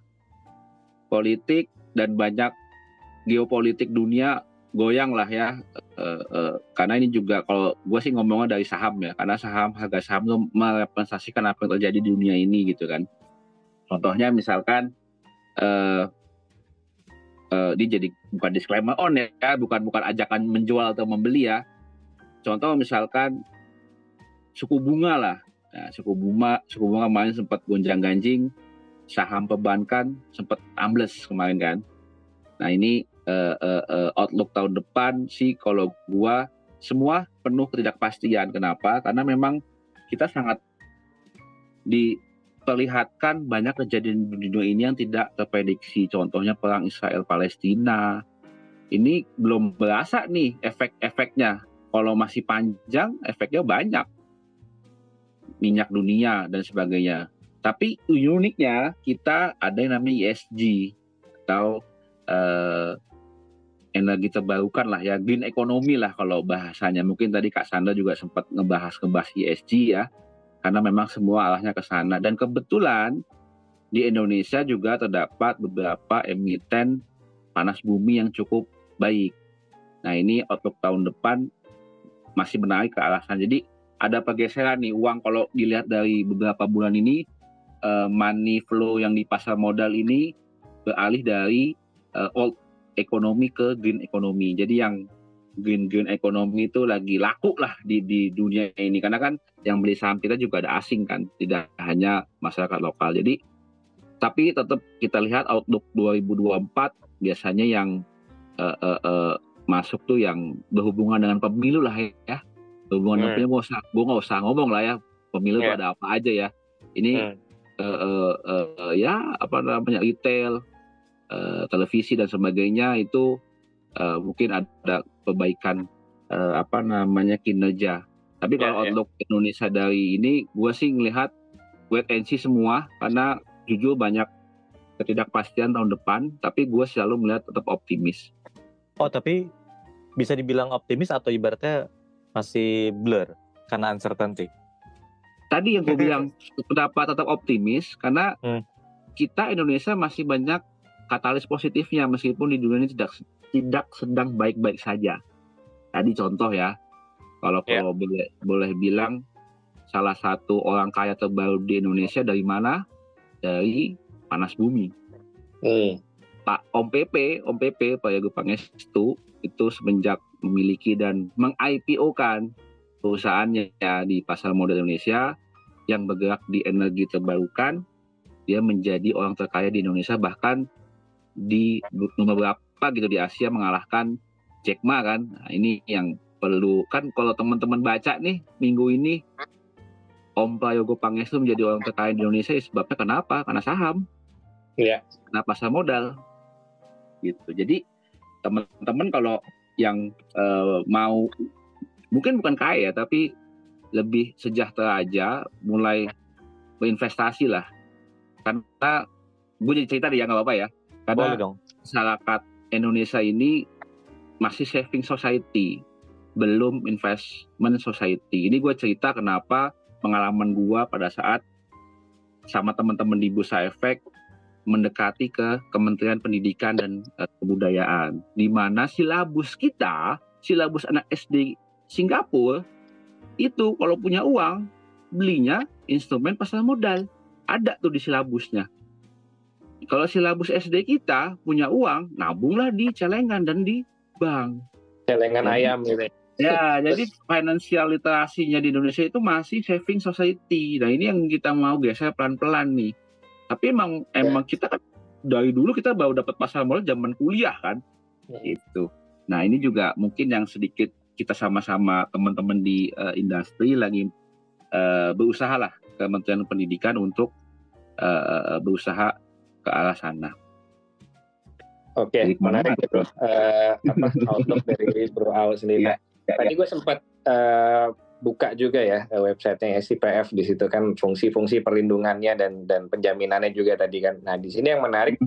Politik dan banyak geopolitik dunia goyang lah ya. Uh, uh, karena ini juga kalau gua sih ngomongnya dari saham ya. Karena saham harga saham itu merepresentasikan apa yang terjadi di dunia ini gitu kan. Contohnya misalkan uh, dia jadi bukan disclaimer on ya, bukan bukan ajakan menjual atau membeli ya. Contoh misalkan suku bunga lah. Nah, suku bunga suku bunga kemarin sempat gonjang ganjing, saham perbankan sempat ambles kemarin kan. Nah ini uh, uh, uh, outlook tahun depan sih kalau gua semua penuh ketidakpastian. Kenapa? Karena memang kita sangat diperlihatkan banyak kejadian di dunia ini yang tidak terprediksi. Contohnya perang Israel Palestina. Ini belum berasa nih efek-efeknya. Kalau masih panjang, efeknya banyak minyak dunia dan sebagainya. Tapi uniknya kita ada yang namanya ESG atau uh, energi terbarukan lah ya green economy lah kalau bahasanya. Mungkin tadi Kak Sandra juga sempat ngebahas ngebahas ESG ya karena memang semua arahnya ke sana dan kebetulan di Indonesia juga terdapat beberapa emiten panas bumi yang cukup baik. Nah ini outlook tahun depan masih menarik ke arah sana. Jadi ada pergeseran nih uang kalau dilihat dari beberapa bulan ini uh, money flow yang di pasar modal ini beralih dari uh, old ekonomi ke green economy. Jadi yang green green economy itu lagi laku lah di di dunia ini karena kan yang beli saham kita juga ada asing kan, tidak hanya masyarakat lokal. Jadi tapi tetap kita lihat outlook 2024 biasanya yang uh, uh, uh, masuk tuh yang berhubungan dengan pemilu lah ya hubungan hmm. gue usah gue nggak usah ngomong lah ya pemilu yeah. ada apa aja ya ini hmm. uh, uh, uh, ya apa namanya retail uh, televisi dan sebagainya itu uh, mungkin ada perbaikan uh, apa namanya kinerja tapi kalau yeah, ya. outlook yeah. Indonesia dari ini gue sih ngelihat wait and see semua karena jujur banyak ketidakpastian tahun depan tapi gue selalu melihat tetap optimis oh tapi bisa dibilang optimis atau ibaratnya masih blur karena uncertainty. Tadi yang gue bilang pendapat tetap optimis karena hmm. kita Indonesia masih banyak katalis positifnya meskipun di dunia ini tidak tidak sedang baik-baik saja. Tadi contoh ya, kalau yeah. kalau boleh boleh bilang salah satu orang kaya terbaru di Indonesia dari mana? Dari panas bumi. Hmm. Pak Om PP, Om PP Pak Yagu Pangestu itu semenjak memiliki dan meng-IPO-kan perusahaannya ya di pasar modal Indonesia yang bergerak di energi terbarukan, dia menjadi orang terkaya di Indonesia bahkan di nomor berapa gitu di Asia mengalahkan Jack Ma kan. Nah, ini yang perlu kan kalau teman-teman baca nih minggu ini Om Prayogo Pangestu menjadi orang terkaya di Indonesia ya sebabnya kenapa? Karena saham. Iya. Karena pasar modal. Gitu. Jadi teman-teman kalau yang uh, mau mungkin bukan kaya tapi lebih sejahtera aja mulai berinvestasi lah. Karena gue jadi cerita deh ya nggak apa-apa ya. Karena dong. masyarakat Indonesia ini masih saving society belum investment society. Ini gue cerita kenapa pengalaman gue pada saat sama teman-teman di Bursa Efek mendekati ke Kementerian Pendidikan dan uh, Kebudayaan, di mana silabus kita, silabus anak SD Singapura itu kalau punya uang belinya instrumen pasar modal, ada tuh di silabusnya. Kalau silabus SD kita punya uang, nabunglah di celengan dan di bank. Celengan jadi, ayam gitu. Ya, jadi financial literasinya di Indonesia itu masih saving society. Nah, ini yang kita mau geser pelan-pelan nih tapi emang ya. emang kita kan dari dulu kita baru dapat pasar modal zaman kuliah kan ya. itu nah ini juga mungkin yang sedikit kita sama-sama teman-teman di uh, industri lagi uh, berusaha lah Kementerian Pendidikan untuk uh, berusaha ke arah sana. Oke, okay, menarik ya bro. Uh, apa outlook dari Bro Al sendiri. Ya, ya, Tadi ya. gue sempat uh, buka juga ya eh, websitenya SIPF di situ kan fungsi-fungsi perlindungannya dan dan penjaminannya juga tadi kan. Nah di sini yang menarik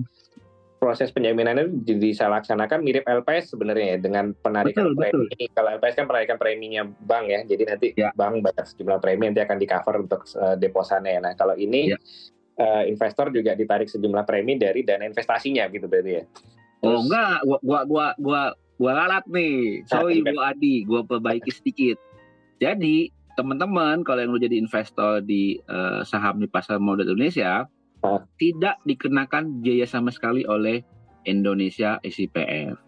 proses penjaminannya bisa laksanakan mirip LPS sebenarnya ya dengan penarikan Betul, premi. Kalau LPS kan penarikan preminya bank ya, jadi nanti Ya. bank bayar sejumlah premi nanti akan di cover untuk eh, deposannya. Nah kalau ini Ya. eh, investor juga ditarik sejumlah premi dari dana investasinya gitu berarti ya. Oh Terus- enggak, gua gua gua gua gua lalat nih. Sorry Bu Adi, gua perbaiki sedikit. Jadi teman-teman kalau yang mau jadi investor di eh, saham di pasar modal Indonesia Ah. tidak dikenakan biaya sama sekali oleh Indonesia SIPF.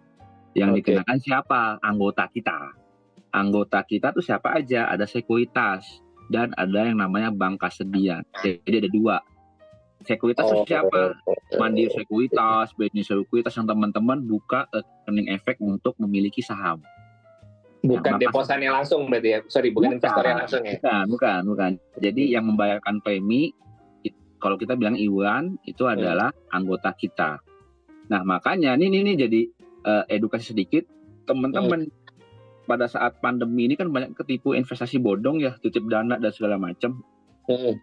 Yang Oke. dikenakan siapa? Anggota kita. Anggota kita tuh siapa aja? Ada sekuritas dan ada yang namanya bank kasedian. Jadi ada dua. Sekuritas Oh, siapa? oh, Mandiri Sekuritas, BNI Sekuritas yang teman-teman buka rekening efek untuk memiliki saham. Bukan Nah, deposannya langsung berarti ya. Sorry, bukan, Bukan. investornya langsung ya. Bukan, bukan, bukan. Jadi yang membayarkan premi kalau kita bilang iuran itu adalah anggota kita. Nah, makanya ini ini, ini jadi eh, edukasi sedikit teman-teman pada saat pandemi ini kan banyak ketipu investasi bodong ya, titip dana dan segala macam. Hmm.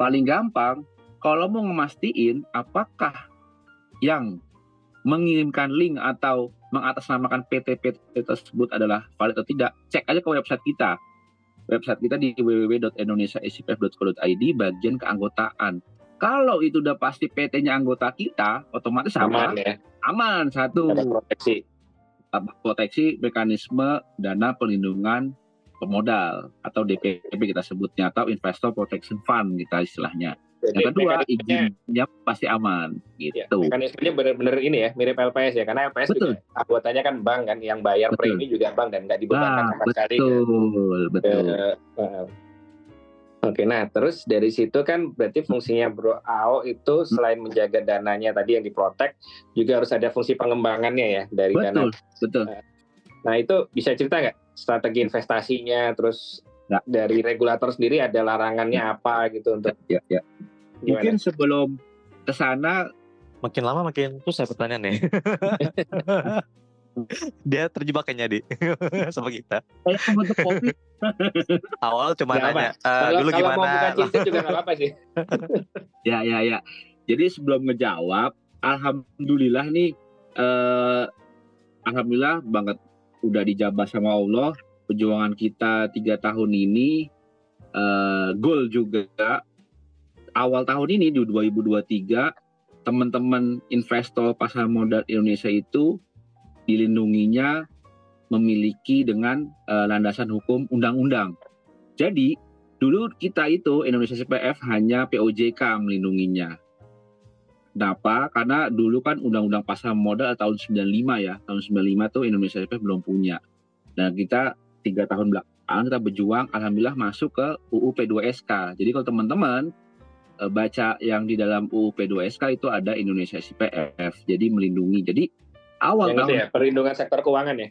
paling gampang kalau mau ngemastiin apakah yang mengirimkan link atau mengatasnamakan PT-PT tersebut adalah valid atau tidak, cek aja ke website kita. Website kita di www.indonesiasipf.co.id bagian keanggotaan. Kalau itu udah pasti PT-nya anggota kita, otomatis sama Aman ya. aman satu Ada proteksi. proteksi mekanisme dana perlindungan pemodal atau DPP kita sebutnya atau Investor Protection Fund kita istilahnya. Jadi Yang kedua mekanismenya- izinnya pasti aman Ya, gitu. mekanismenya benar-benar ini ya, mirip LPS ya, karena LPS Betul. juga anggotanya kan bank kan, yang bayar Betul. premi juga bank dan nggak dibebankan Nah, sama sekali. ke- betul, betul. ke- eh, Oke, nah terus dari situ kan berarti fungsinya Bro AO itu selain menjaga dananya tadi yang diprotek, juga harus ada fungsi pengembangannya ya dari dana. Betul, betul. Nah itu bisa cerita nggak strategi investasinya, terus Ya. dari regulator sendiri ada larangannya apa gitu untuk Ya, ya. Gimana? Mungkin sebelum ke sana Makin lama makin susah pertanyaannya. Dia terjebak kayaknya di sama kita. saya Awal cuma nanya, "Eh, kalau, dulu kalau mau buka gimana? cincin juga apa-apa sih. Ya, ya, ya. Jadi sebelum ngejawab, alhamdulillah nih, eh, alhamdulillah banget udah dijabah sama Allah. Perjuangan kita tiga tahun ini, eh, goal juga. Awal tahun ini di 2023, teman-teman investor pasar modal Indonesia itu dilindunginya memiliki dengan eh, landasan hukum undang-undang. Jadi dulu kita itu Indonesia CPF hanya POJK melindunginya. Kenapa? Karena dulu kan undang-undang pasar modal tahun 95 ya. Tahun 95 tuh Indonesia CPF belum punya. Nah kita tiga tahun belakangan kita berjuang, alhamdulillah masuk ke UU P2SK. Jadi kalau teman-teman eh, baca yang di dalam UU P2SK itu ada Indonesia CPF. Jadi melindungi. Jadi awal Yang tahun ya, perlindungan sektor keuangan ya.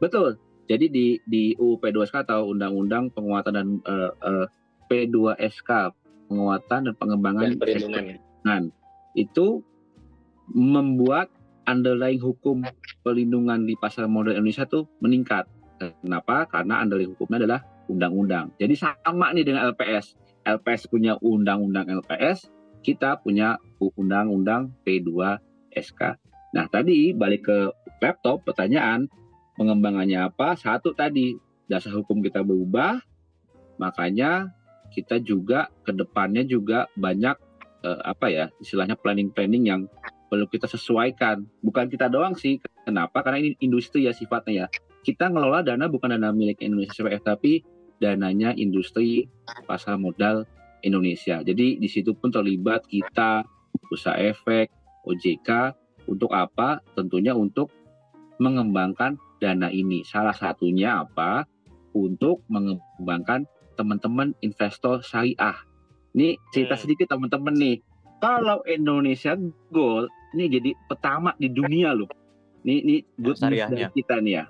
Betul. Jadi di di UU P2SK atau Undang-Undang Penguatan dan eh, eh, P2SK Penguatan dan Pengembangan Dan perlindungan. Keuangan itu membuat underlying hukum perlindungan di pasar modal Indonesia tuh meningkat. Kenapa? Karena underlying hukumnya adalah undang-undang. Jadi sama nih dengan LPS. LPS punya undang-undang LPS, kita punya undang-undang P2SK. Nah, tadi balik ke laptop, pertanyaan pengembangannya apa? Satu tadi, dasar hukum kita berubah, makanya kita juga ke depannya juga banyak eh, apa ya, istilahnya planning-planning yang perlu kita sesuaikan. Bukan kita doang sih. Kenapa? Karena ini industri ya sifatnya ya. Kita ngelola dana bukan dana milik Indonesia tapi dananya industri pasar modal Indonesia. Jadi di situ pun terlibat kita, usaha efek, OJK, untuk apa? Tentunya untuk mengembangkan dana ini. Salah satunya apa? Untuk mengembangkan teman-teman investor syariah. Ini cerita Hmm. sedikit teman-teman nih. Kalau Indonesia Gold ini jadi pertama di dunia loh. Ini ini good news dari kita nih ya.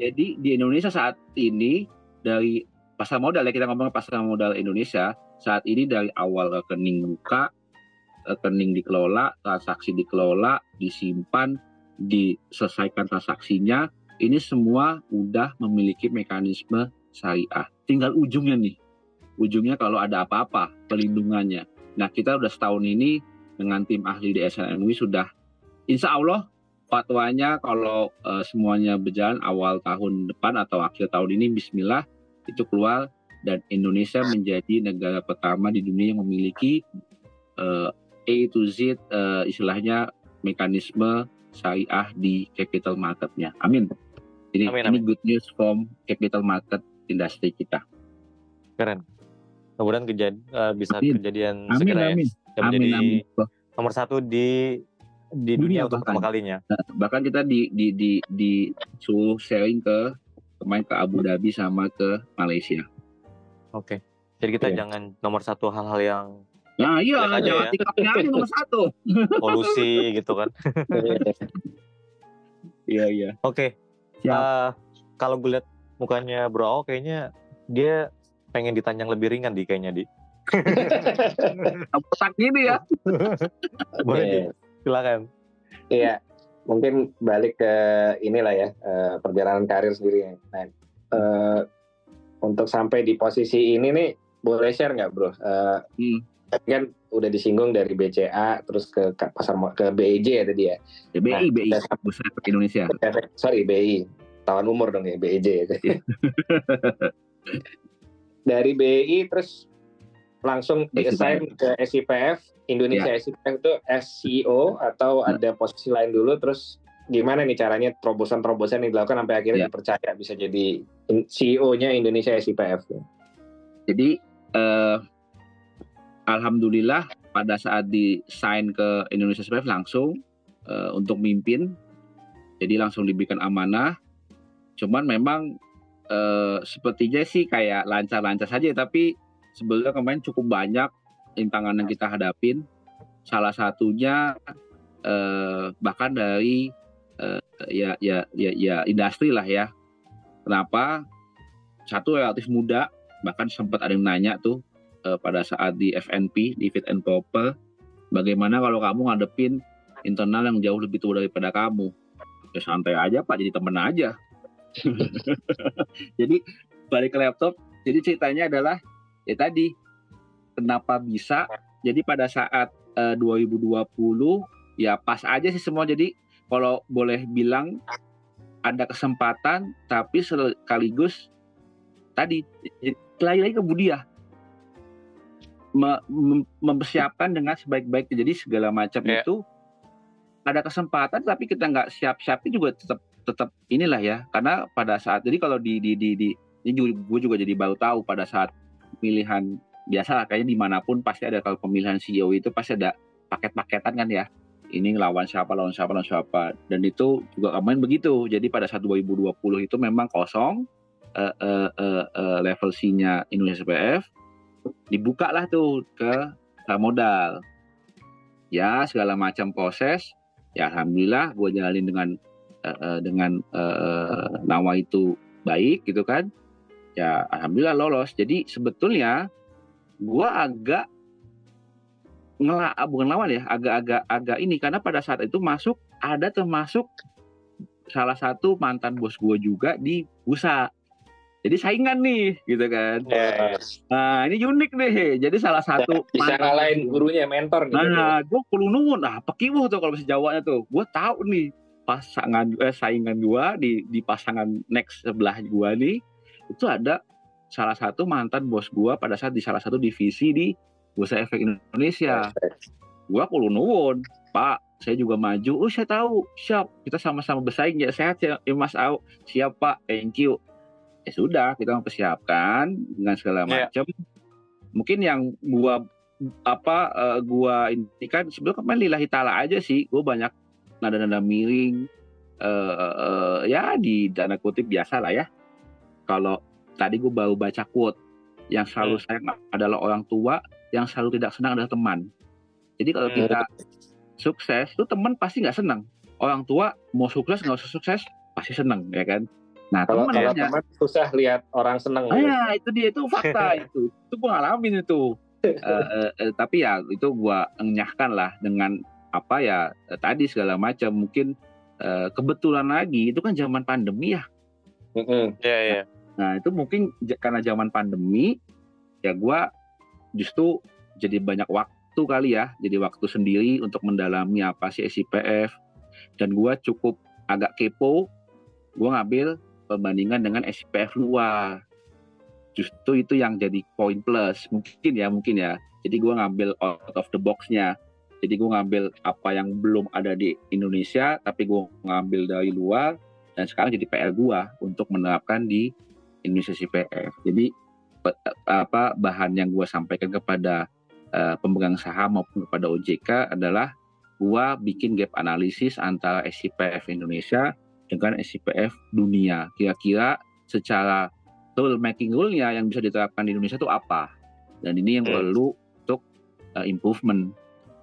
Jadi di Indonesia saat ini dari pasar modal ya kita ngomong pasar modal Indonesia saat ini dari awal rekening buka, rekening dikelola, transaksi dikelola, disimpan, diselesaikan transaksinya, ini semua udah memiliki mekanisme syariah. Tinggal ujungnya nih. Ujungnya kalau ada apa-apa, pelindungannya. Nah, kita udah setahun ini dengan tim ahli di SNMUI sudah insya Allah fatwanya kalau uh, semuanya berjalan awal tahun depan atau akhir tahun ini Bismillah itu keluar dan Indonesia menjadi negara pertama di dunia yang memiliki uh, A to Z uh, istilahnya mekanisme syariah di capital marketnya. Amin. Ini amin, amin. ini good news from capital market industri kita. Keren. Kemudian kejad, uh, bisa amin. kejadian amin, segera amin. ya. Amin, amin. nomor satu di di dunia, dunia untuk pertama kalinya. Bahkan kita di di di di suruh sharing ke kemarin ke Abu Dhabi sama ke Malaysia. Oke. Okay. Jadi kita yeah. jangan nomor satu hal-hal yang Nah iya, jangan ya. aja nomor satu. Polusi gitu kan. Iya iya. Oke. Okay. Uh, kalau gue lihat mukanya Bro, kayaknya dia pengen ditanya lebih ringan di kayaknya di. Petak gini ya. Boleh yeah. silakan. Iya, mungkin balik ke inilah ya uh, perjalanan karir sendiri. Nah, uh, untuk sampai di posisi ini nih boleh share nggak bro? Uh, hmm kan udah disinggung dari BCA terus ke, pasar ke BIJ ya tadi ya. ya BI, nah, BI, Bursa Efek Indonesia. Sorry BI, tahun umur dong ya BIJ ya. dari BI terus langsung diassign ke SIPF Indonesia ya. SIPF itu SCO atau hmm. ada posisi lain dulu terus gimana nih caranya terobosan-terobosan yang dilakukan sampai akhirnya ya. dipercaya bisa jadi CEO-nya Indonesia SIPF. Jadi uh, alhamdulillah pada saat di sign ke Indonesia SPF langsung uh, untuk mimpin jadi langsung diberikan amanah cuman memang uh, sepertinya sih kayak lancar-lancar saja tapi sebenarnya kemarin cukup banyak rintangan yang kita hadapin. Salah satunya uh, bahkan dari uh, ya ya ya ya industri lah ya. Kenapa? Satu relatif muda. Bahkan sempat ada yang nanya tuh uh, pada saat di FNP di fit and proper bagaimana kalau kamu ngadepin internal yang jauh lebih tua daripada kamu? Ya santai aja pak. Jadi temen aja. Jadi balik ke laptop. Jadi ceritanya adalah ya tadi kenapa bisa jadi pada saat uh, 2020 ya pas aja sih semua jadi kalau boleh bilang ada kesempatan tapi sekaligus tadi lagi-lagi ke Budia mempersiapkan dengan sebaik-baiknya. Jadi segala macam yeah. itu ada kesempatan tapi kita nggak siap-siap juga tetap tetap inilah ya. Karena pada saat jadi kalau di di di, di ini juga, gue juga jadi baru tahu pada saat pemilihan biasa lah kayaknya di mana pun pasti ada kalau pemilihan CEO itu pasti ada paket-paketan kan ya. Ini lawan siapa lawan siapa lawan siapa. Dan itu juga kemarin begitu. Jadi pada saat 2020 itu memang kosong uh, uh, uh, uh, level C-nya Indonesia CPF dibuka lah tuh ke modal ya segala macam proses. Ya alhamdulillah gue jalanin dengan uh, dengan uh, nawa itu baik gitu kan ya alhamdulillah lolos. Jadi sebetulnya gue agak ngelak bukan lawan ya agak-agak agak ini. Karena pada saat itu masuk ada termasuk salah satu mantan bos gue juga di bursa. Jadi saingan nih gitu kan. Yes. nah ini unik nih. Jadi salah satu bisa ngalahin gurunya mentor nih nah gue perlu nuwun nah pekiwuh tuh kalau bisa jawabnya tuh. Gue tahu nih pasangan eh, saingan gue di di pasangan next sebelah gue nih itu ada salah satu mantan bos gue pada saat di salah satu divisi di Bursa Efek Indonesia. Gue perlu nuwun pak saya juga maju. Oh saya tahu. Siap. Kita sama-sama bersaing. Ya sehat ya, ya Mas Au. Siap pak. Thank you. Ya sudah kita mempersiapkan dengan segala iya. macam. Yeah. mungkin yang gua apa uh, gua ini kan sebelum kemarin lillahi taala aja sih. Gua banyak nada-nada miring uh, uh, ya di dana kutip biasa lah ya kalau tadi gua baru baca quote yang selalu hmm. sayang adalah orang tua yang selalu tidak senang adalah teman jadi kalau hmm. kita sukses tuh teman pasti nggak senang orang tua mau sukses nggak usah sukses pasti senang ya kan Nah, kalau teman, teman susah lihat orang seneng. Ah, ya, itu dia itu fakta itu. Itu gue ngalamin itu. uh, uh, uh, tapi ya itu gue enyahkan lah dengan apa ya uh, tadi segala macam mungkin uh, kebetulan lagi itu kan zaman pandemi ya. Mm -hmm. yeah, yeah. Nah itu mungkin karena zaman pandemi ya gue justru jadi banyak waktu kali ya jadi waktu sendiri untuk mendalami apa sih SIPF dan gue cukup agak kepo gue ngambil perbandingan dengan SPF luar. Justru itu yang jadi poin plus. Mungkin ya mungkin ya. Jadi gue ngambil out of the boxnya. Jadi gue ngambil apa yang belum ada di Indonesia tapi gue ngambil dari luar dan sekarang jadi PR gue untuk menerapkan di Indonesia CPF jadi apa bahan yang gue sampaikan kepada uh, pemegang saham maupun kepada OJK adalah gue bikin gap analisis antara SCPF Indonesia dengan SCPF dunia. Kira-kira secara rule making rule-nya yang bisa diterapkan di Indonesia itu apa? Dan ini yang hmm. perlu untuk uh, improvement.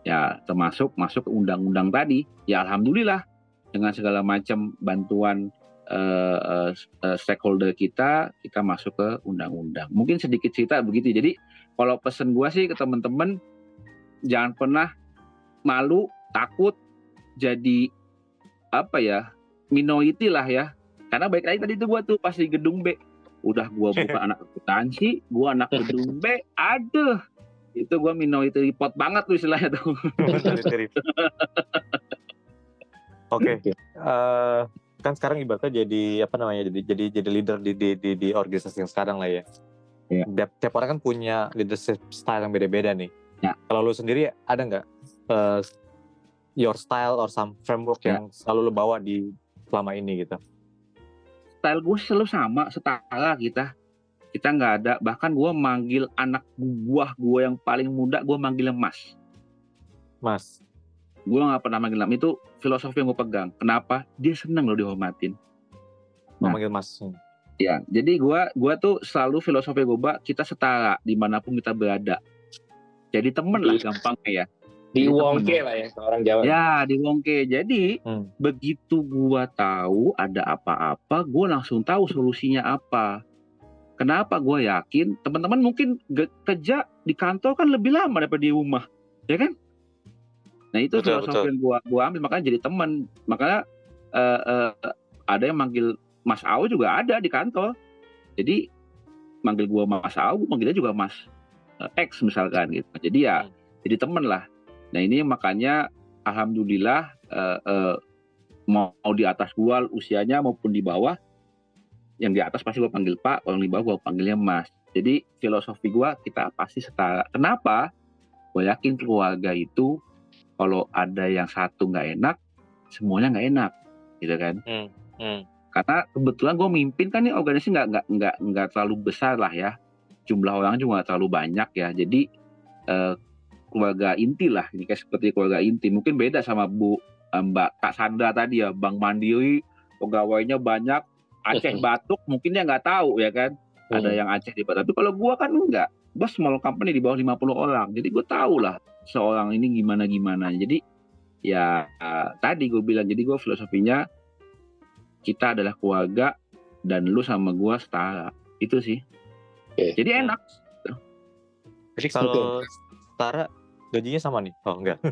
Ya termasuk masuk ke undang-undang tadi. Ya alhamdulillah dengan segala macam bantuan uh, uh, stakeholder kita kita masuk ke undang-undang. Mungkin sedikit cerita begitu. Jadi kalau pesen gue sih ke teman-teman jangan pernah malu takut jadi apa ya minority lah ya. Karena baik lagi tadi itu gue tuh pas di gedung B. Udah gue buka anak akuntansi gue anak gedung B aduh. Itu gue minority report banget tuh istilahnya tuh. Oke. Okay. uh, eh, kan sekarang ibaratnya jadi apa namanya jadi jadi jadi leader di di di, di organisasi yang sekarang lah ya yeah. tiap, tiap orang kan punya leadership style yang beda-beda nih yeah. kalau lu sendiri ada nggak uh, your style or some framework yeah. yang selalu lu bawa di selama ini gitu style gue selalu sama setara kita kita nggak ada bahkan gue manggil anak buah gue yang paling muda gue manggilnya mas mas gue nggak pernah manggil nama itu filosofi yang gue pegang. Kenapa? Dia seneng loh dihormatin. Nah, manggil mas ya jadi gue gua tuh selalu filosofi gue mbak kita setara di mana pun kita berada. Jadi temen lah gampangnya ya. di Wongke lah. ya orang Jawa. Ya di Wongke. Jadi hmm. begitu gue tahu ada apa-apa gue langsung tahu solusinya apa. Kenapa gue yakin? Teman-teman mungkin kerja di kantor kan lebih lama daripada di rumah, ya kan? Nah itu betul, filosofi yang gue gua ambil makanya jadi teman. Makanya uh, uh, ada yang manggil Mas Au juga ada di kantor. Jadi manggil gue Mas Au, manggilnya juga Mas uh, X misalkan gitu. Jadi ya hmm. jadi teman lah. Nah ini makanya alhamdulillah uh, uh, mau di atas gua usianya maupun di bawah yang di atas pasti gue panggil Pak, kalau di bawah gue panggilnya Mas. Jadi filosofi gue kita pasti setara. Kenapa? Gue yakin keluarga itu kalau ada yang satu nggak enak, semuanya nggak enak, gitu kan? Hmm, hmm. Karena kebetulan gue mimpin kan ini organisasi nggak nggak nggak nggak terlalu besar lah ya, jumlah orang juga nggak terlalu banyak ya. Jadi eh, keluarga inti lah, ini kayak seperti keluarga inti. Mungkin beda sama Bu eh, Mbak Kak Sandra tadi ya, Bang Mandiri pegawainya banyak, Aceh Batuk mungkin dia nggak tahu ya kan hmm. ada yang Aceh di Batuk tapi kalau gua kan enggak bos small company di bawah 50 orang jadi gue tahu lah seorang ini gimana gimana jadi ya uh, tadi gue bilang jadi gue filosofinya kita adalah keluarga dan lu sama gue setara. Itu sih. Okay. jadi enak. Jadi kalau setara gajinya sama nih? Oh enggak.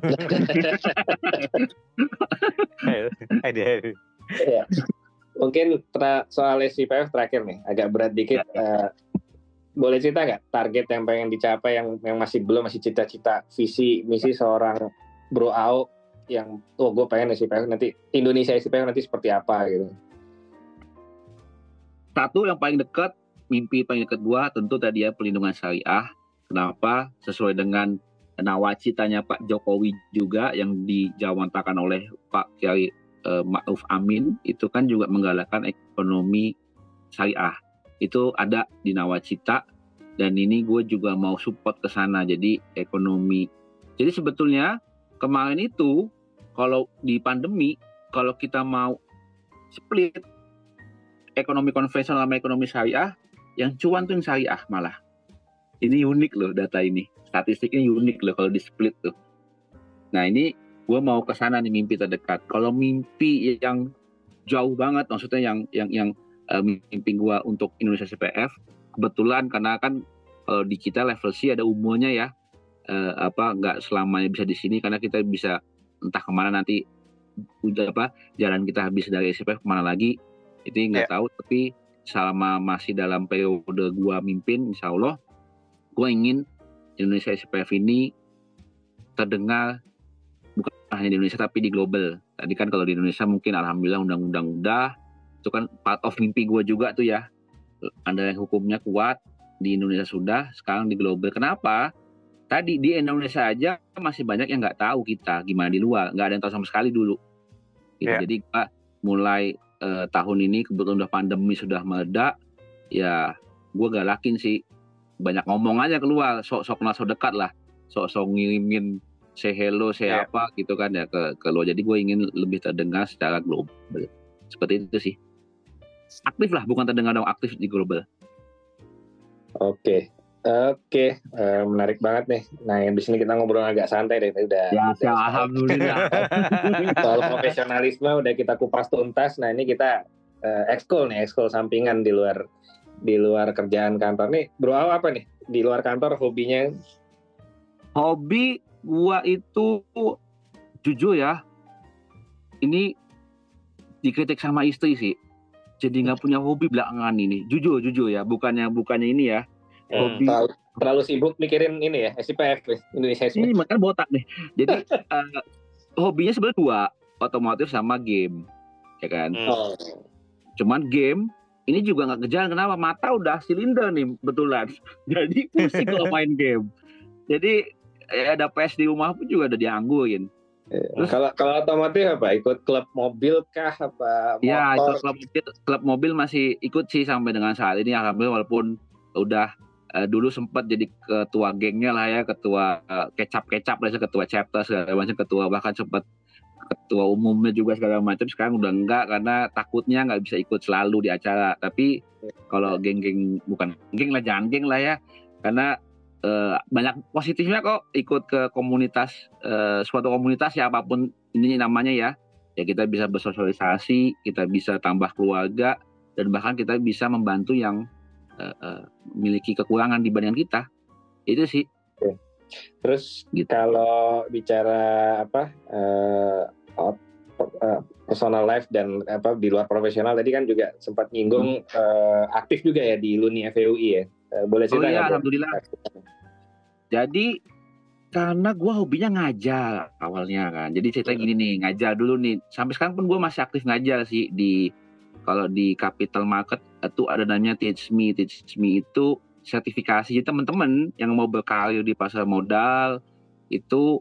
Eh, mungkin soal SCPF terakhir nih agak berat dikit. Uh, boleh cerita nggak target yang pengen dicapai yang yang masih belum masih cita-cita visi misi seorang Bro Ao yang oh gue pengen SCPF nanti Indonesia SCPF nanti seperti apa gitu. Satu yang paling dekat mimpi paling dekat gua tentu tadi ya pelindungan syariah. Kenapa? Sesuai dengan nawacitanya Pak Jokowi juga yang dijawantakan oleh Pak Kiai uh, Ma'ruf Amin itu kan juga menggalakkan ekonomi syariah. Itu ada di Nawacita dan ini gue juga mau support ke sana jadi ekonomi. Jadi sebetulnya kemarin itu kalau di pandemi kalau kita mau split ekonomi konvensional sama ekonomi syariah yang cuan tuh yang syariah malah. Ini unik loh data ini. Statistiknya unik loh kalau di split tuh. Nah ini gue mau ke sana nih mimpi terdekat. Kalau mimpi yang jauh banget, maksudnya yang yang yang mimpi gue untuk Indonesia CPF, kebetulan karena kan kalau di kita level C ada umurnya ya, uh, apa nggak selamanya bisa di sini karena kita bisa entah ke mana nanti udah apa jalan kita habis dari CPF ke mana lagi itu nggak yeah. tahu tapi selama masih dalam periode gue mimpin insya Allah gue ingin Indonesia SPF ini terdengar hanya di Indonesia tapi di global. Tadi kan kalau di Indonesia mungkin alhamdulillah undang-undang udah itu kan part of mimpi gue juga tuh ya. Ada yang hukumnya kuat di Indonesia sudah, sekarang di global. Kenapa? Tadi di Indonesia aja masih banyak yang nggak tahu kita gimana di luar, nggak ada yang tahu sama sekali dulu. Gitu. Yeah. Jadi kita mulai eh, tahun ini kebetulan udah pandemi sudah meledak, ya gue galakin sih banyak ngomong aja keluar, sok-sok kenal sok dekat lah, sok-sok ngirimin say hello, say Yeah. apa gitu kan ya ke ke luar. Jadi gue ingin lebih terdengar secara global. Seperti itu sih. Aktif lah, bukan terdengar dong aktif di global. Oke. Oke, Eh, menarik banget nih. Nah, yang di sini kita ngobrol agak santai deh, udah. Ya, udah alhamdulillah. soal profesionalisme udah kita kupas tuntas. Nah, ini kita eh, ekskul nih, ekskul sampingan di luar di luar kerjaan kantor nih. Bro apa nih? Di luar kantor hobinya Hobi gua itu jujur ya, ini dikritik sama istri sih. Jadi nggak punya hobi belakangan ini. Jujur, jujur ya. Bukannya bukannya ini ya. Hobi. terlalu, terlalu sibuk mikirin ini ya, SIPF nih, Indonesia Ini makan botak nih. Jadi eh, hobinya sebenarnya dua, otomotif sama game, ya kan. Hmm. Oh. Cuman game ini juga nggak kejalan kenapa mata udah silinder nih betulan. Jadi pusing kalau main game. Jadi eh, ada PS di rumah pun juga udah dianggurin. Terus- Kalau kalau otomotif apa? Ikut klub mobil kah apa Ya, itu motor? klub mobil, klub mobil masih ikut sih sampai dengan saat ini. Alhamdulillah walaupun udah eh, dulu sempat jadi ketua gengnya lah ya, ketua eh, kecap-kecap lah ketua chapter segala macam, ketua bahkan sempat ketua umumnya juga segala macam. Sekarang udah enggak karena takutnya nggak bisa ikut selalu di acara. Tapi kalau geng-geng bukan geng lah jangan geng lah ya. Karena eh, banyak positifnya kok ikut ke komunitas eh, suatu komunitas ya apa pun ini namanya ya ya kita bisa bersosialisasi, kita bisa tambah keluarga, dan bahkan kita bisa membantu yang eh, eh, memiliki kekurangan dibanding kita. Itu sih. Terus Gitu. kalau bicara apa eh, personal life dan apa di luar profesional tadi kan juga sempat nyinggung eh, aktif juga ya di Luni FEUI ya. Eh, boleh Hmm. Oh cerita iya, nggak, Bro? Jadi karena gua hobinya ngajar awalnya kan. Jadi cerita gini nih, ngajar dulu nih. Sampai sekarang pun gua masih aktif ngajar sih di kalau di capital market itu ada namanya Teach Me. Teach Me itu sertifikasi. Jadi teman-teman yang mau berkarir di pasar modal itu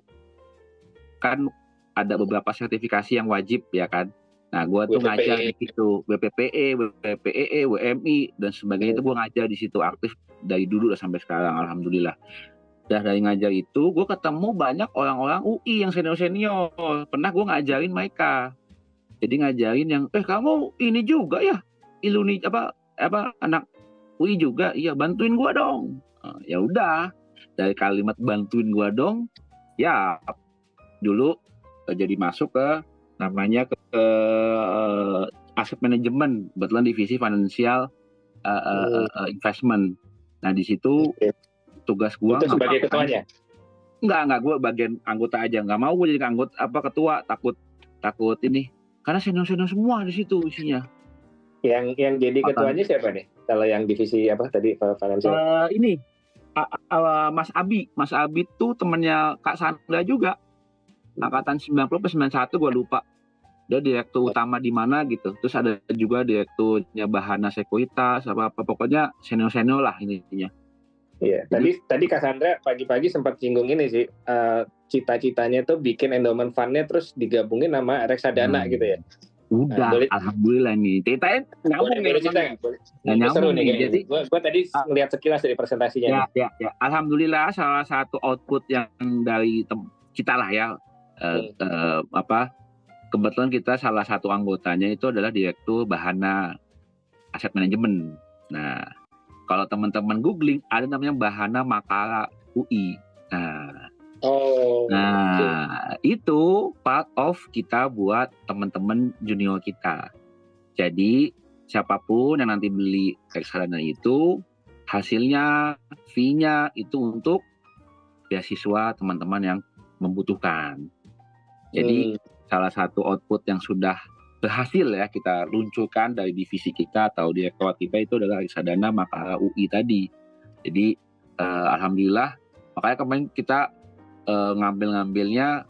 kan ada beberapa sertifikasi yang wajib ya kan. Nah, gua tuh WPPE. ngajar di situ BPPE, BPPE, WMI dan sebagainya itu gua ngajar di situ aktif dari dulu sampai sekarang alhamdulillah. Dah dari ngajar itu gue ketemu banyak orang-orang UI yang senior-senior. Pernah gue ngajarin mereka. Jadi ngajarin yang eh kamu ini juga ya iluni apa apa anak UI juga iya bantuin gua dong. Nah, ya udah dari kalimat bantuin gua dong ya dulu eh, jadi masuk ke namanya ke, ke eh, aset manajemen kebetulan divisi financial eh, eh, Hmm. eh, investment. Nah di situ Oke. Tugas gua Itu sebagai ketuanya. Enggak, enggak, gue bagian anggota aja. Enggak mau gue jadi anggota apa ketua, takut takut ini. Karena senior-senior semua di situ isinya. Yang yang jadi ketuanya siapa nih? Kalau yang divisi apa tadi financial? Eh, ini a- a- Mas Abi, Mas Abi tuh temennya Kak Sandra juga. Angkatan 90 atau 91 gue lupa. Dia direktur utama di mana gitu. Terus ada juga direkturnya Bahana Sekuritas apa apa pokoknya senior-senior lah intinya. Iya. Tadi tadi Cassandra pagi-pagi sempat singgung ini sih. eh, cita-citanya tuh bikin endowment fund-nya terus digabungin sama reksadana Hmm. gitu ya. Udah, boleh- alhamdulillah nih. Ceritanya nyambung Boleh, nih, boleh nggak? Boleh. Seru nih jadi- Gua, gua tadi ngeliat sekilas dari presentasinya. Ya, nih. ya, ya. Alhamdulillah salah satu output yang dari tem- kita lah ya, Hmm. eh, apa? Kebetulan kita salah satu anggotanya itu adalah direktur Bahana Aset Manajemen. Nah, kalau teman-teman googling ada namanya Bahana Makara UI. Nah, Oh. Nah, itu part of kita buat teman-teman junior kita. Jadi, siapa pun yang nanti beli reksadana itu, hasilnya, fee-nya itu untuk beasiswa teman-teman yang membutuhkan. Jadi, Hmm. salah satu output yang sudah berhasil ya kita luncurkan dari divisi kita atau direktorat kita itu adalah reksadana Makara UI tadi. Jadi eh, alhamdulillah makanya kemarin kita eh, ngambil-ngambilnya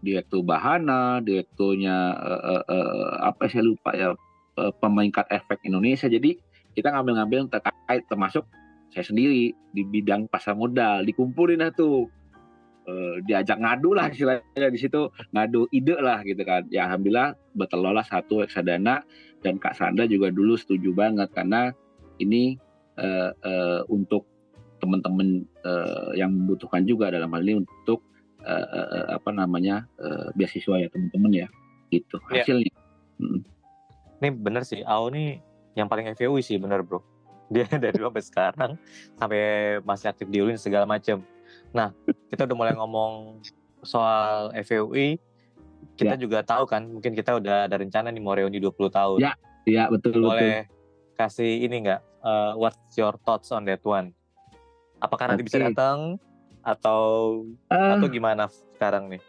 direktur Bahana, direkturnya uh, uh, uh, apa saya lupa ya uh, pemeringkat efek Indonesia. Jadi kita ngambil-ngambil terkait termasuk saya sendiri di bidang pasar modal dikumpulin tuh uh, diajak ngadu lah istilahnya di situ ngadu ide lah gitu kan ya alhamdulillah bertelurlah satu reksadana dan Kak Sandra juga dulu setuju banget karena ini uh, uh, untuk teman-teman uh, yang membutuhkan juga dalam hal ini untuk uh, uh, apa namanya uh, beasiswa ya teman-teman ya gitu iya. hasilnya. Ya. Hmm. Ini bener sih, AO nih yang paling FVU sih bener bro. Dia dari dulu sampai sekarang sampai masih aktif di UIN segala macam. Nah kita udah mulai ngomong soal FVUI, kita ya. juga tahu kan mungkin kita udah ada rencana nih mau reuni 20 tahun. Ya, ya betul Boleh betul. kasih ini nggak, uh, what's your thoughts on that one? Apakah nanti bisa datang atau uh, atau gimana sekarang nih?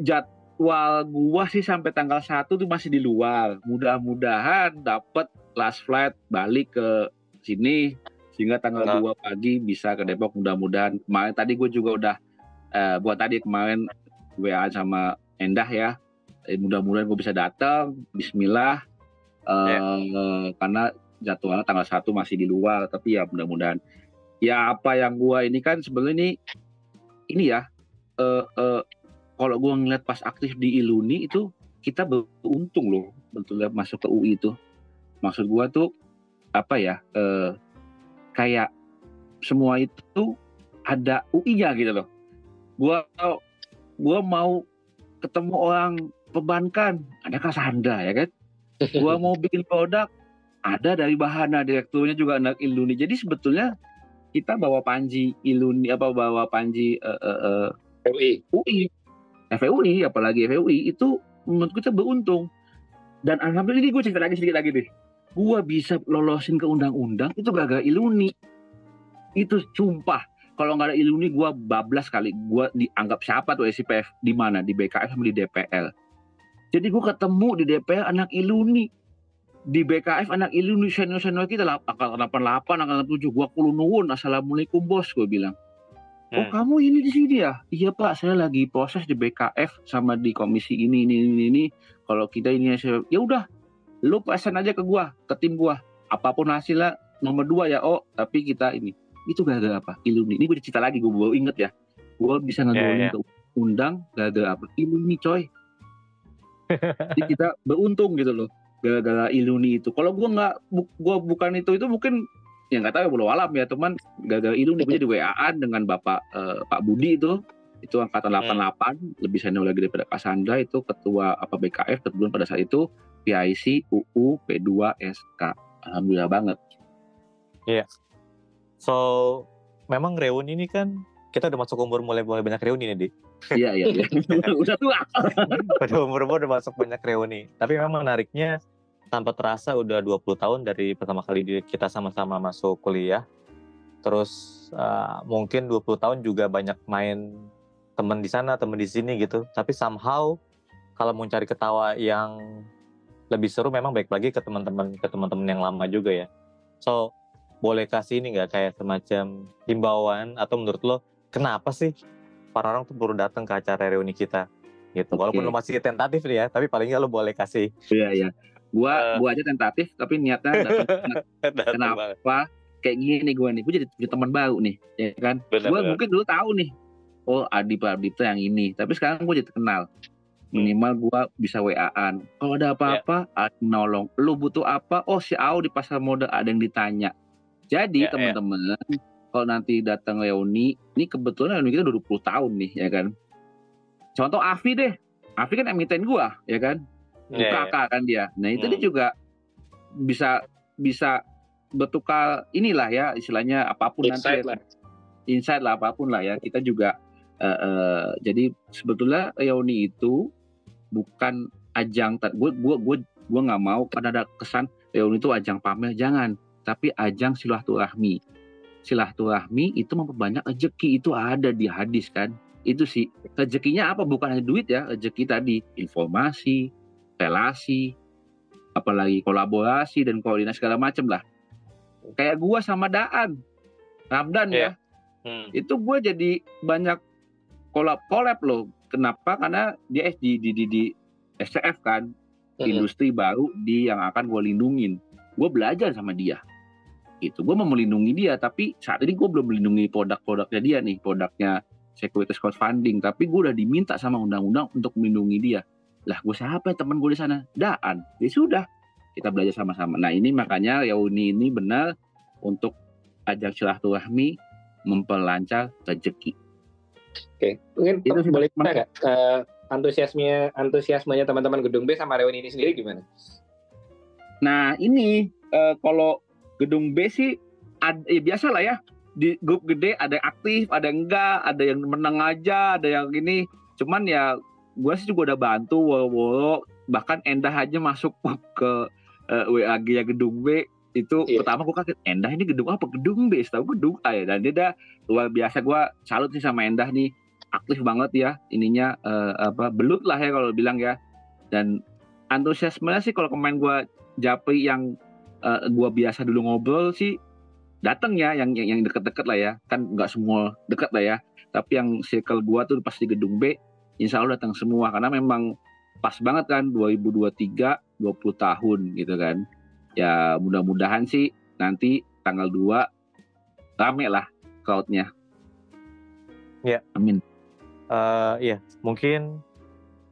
Jadwal gua sih sampai tanggal 1 tuh masih di luar. Mudah-mudahan dapat last flight balik ke sini sehingga tanggal nah. 2 pagi bisa ke Depok mudah-mudahan. Kemarin tadi gue juga udah uh, buat tadi kemarin WA sama Endah ya. Eh, mudah-mudahan gue bisa datang. Bismillah. Uh, yeah. karena jadwalnya tanggal 1 masih di luar tapi ya mudah-mudahan ya apa yang gua ini kan sebenarnya ini ini ya uh, uh, kalau gua ngeliat pas aktif di Iluni itu kita beruntung loh betul masuk ke UI itu maksud gua tuh apa ya uh, kayak semua itu ada UI-nya gitu loh. Gua gua mau ketemu orang perbankan ada Sandra ya kan? Gua mau bikin produk ada dari Bahana direkturnya juga anak Iluni. Jadi sebetulnya kita bawa Panji Iluni apa bawa Panji uh, uh, uh, FUI UI FUI apalagi FUI itu menurut kita beruntung. Dan alhamdulillah ini gue cerita lagi sedikit lagi deh gue bisa lolosin ke undang-undang itu gagal Iluni. Itu sumpah. Kalau nggak ada Iluni gue bablas kali. Gue dianggap siapa tuh SIPF di mana? Di BKF sama di DPL jadi gue ketemu di DPL anak Iluni. Di BKF anak Indonesia senior senior kita angkatan 88 angkatan 7 gua kulo nuwun assalamualaikum bos gue bilang. Oh hmm. kamu ini di sini ya? Iya pak. Saya lagi proses di BKF sama di komisi ini ini ini ini. Kalau kita ini ya udah lu pesan aja ke gua ke tim gua. Apa pun hasilnya nomor dua ya oh tapi kita ini. Itu gak ada apa iluni ini gue cerita lagi gue baru inget ya. Gue bisa ngegolin yeah, yeah. ke undang gak ada apa. Iluni coy. Jadi kita beruntung gitu loh gara-gara Iluni itu. Kalau gue nggak, bu, gue bukan itu itu mungkin ya nggak tahu ya belum alam ya. Teman gara-gara Iluni gue jadi WA-an dengan bapak uh, Pak Budi itu. Itu angkatan 88 hmm. lebih senior lagi daripada Cassandra itu ketua apa BKF kebetulan pada saat itu PIC UU P2 SK alhamdulillah banget iya yeah. so memang reuni ini kan kita udah masuk umur mulai mulai banyak reuni nih di iya iya iya udah tua udah umur umur udah masuk banyak reuni tapi memang menariknya tanpa terasa udah 20 tahun dari pertama kali kita sama-sama masuk kuliah. Terus uh, mungkin 20 tahun juga banyak main temen di sana, temen di sini gitu. Tapi somehow kalau mau cari ketawa yang lebih seru memang baik lagi ke teman-teman ke teman-teman yang lama juga ya. So boleh kasih ini nggak kayak semacam himbauan atau menurut lo kenapa sih para orang tuh perlu datang ke acara reuni kita gitu. Okay. Walaupun lo masih tentatif nih ya, tapi paling nggak lo boleh kasih. Iya iya. Gua uh. gua aja tentatif tapi niatnya datang. Kenapa? Kayak gini gue nih, gue jadi punya teman baru nih, ya kan? Gue mungkin dulu tahu nih, oh Adi Pradipta yang ini, tapi sekarang gue jadi kenal. Hmm. Minimal gue bisa WA-an. Kalau ada apa-apa, yeah. Nolong. Lu butuh apa? Oh si Au di pasar modal ada yang ditanya. Jadi yeah, ya. teman-teman, yeah. kalau nanti datang reuni, ini kebetulan reuni kita udah 20 tahun nih, ya kan? Contoh Afi deh. Afi kan emiten gua, ya kan? yeah, yeah. kan dia. Nah itu hmm. dia juga bisa bisa bertukar inilah ya istilahnya apa pun Inside nanti lah. insight lah apa pun lah ya kita juga uh, uh, jadi sebetulnya reuni itu bukan ajang gue gue gue gue nggak mau pada ada kesan reuni itu ajang pamer jangan tapi ajang silaturahmi silaturahmi itu memperbanyak rezeki itu ada di hadis kan itu sih rezekinya apa bukan hanya duit ya rezeki tadi informasi relasi, apalagi kolaborasi dan koordinasi segala macam lah. Kayak gua sama Daan, Ramdan yeah. ya, hmm. itu gue jadi banyak kolab kolab loh. Kenapa? Karena dia di di di, di SCF kan Mm-mm. industri baru di yang akan gue lindungin. Gue belajar sama dia. Itu gue mau melindungi dia tapi saat ini gue belum melindungi produk-produknya dia nih produknya securities crowdfunding tapi gue udah diminta sama undang-undang untuk melindungi dia. Lah gue siapa teman gue di sana? Daan. Ya sudah kita belajar sama-sama. Nah ini makanya reuni ini benar untuk ajak silaturahmi memperlancar rezeki Oke, mungkin Itu sih, boleh kita nggak eh, antusiasmenya antusiasmenya teman-teman Gedung B sama reuni ini sendiri gimana? Nah ini eh, kalau gedung B sih ad, ya biasa lah ya di grup gede ada yang aktif, ada yang enggak, ada yang menang aja, ada yang ini. Cuman ya gue sih juga udah bantu woro-woro bahkan Endah aja masuk ke eh, WAG ya gedung B itu Iya. pertama gue kaget Endah ini gedung apa? Gedung B setahu gedung A ya dan dia udah luar biasa. Gue salut sih sama Endah nih aktif banget ya ininya eh, apa belut lah ya kalau bilang ya. Dan antusiasmenya sih kalau kemarin gue Japri yang eh, gua biasa dulu ngobrol sih datang ya yang yang, yang deket-deket lah ya. Kan nggak semua deket lah ya tapi yang circle gua tuh pas di gedung B insya Allah datang semua. Karena memang pas banget kan 2023 20 tahun gitu kan ya mudah-mudahan sih nanti tanggal 2 rame lah crowdnya Iya. amin Eh, iya, mungkin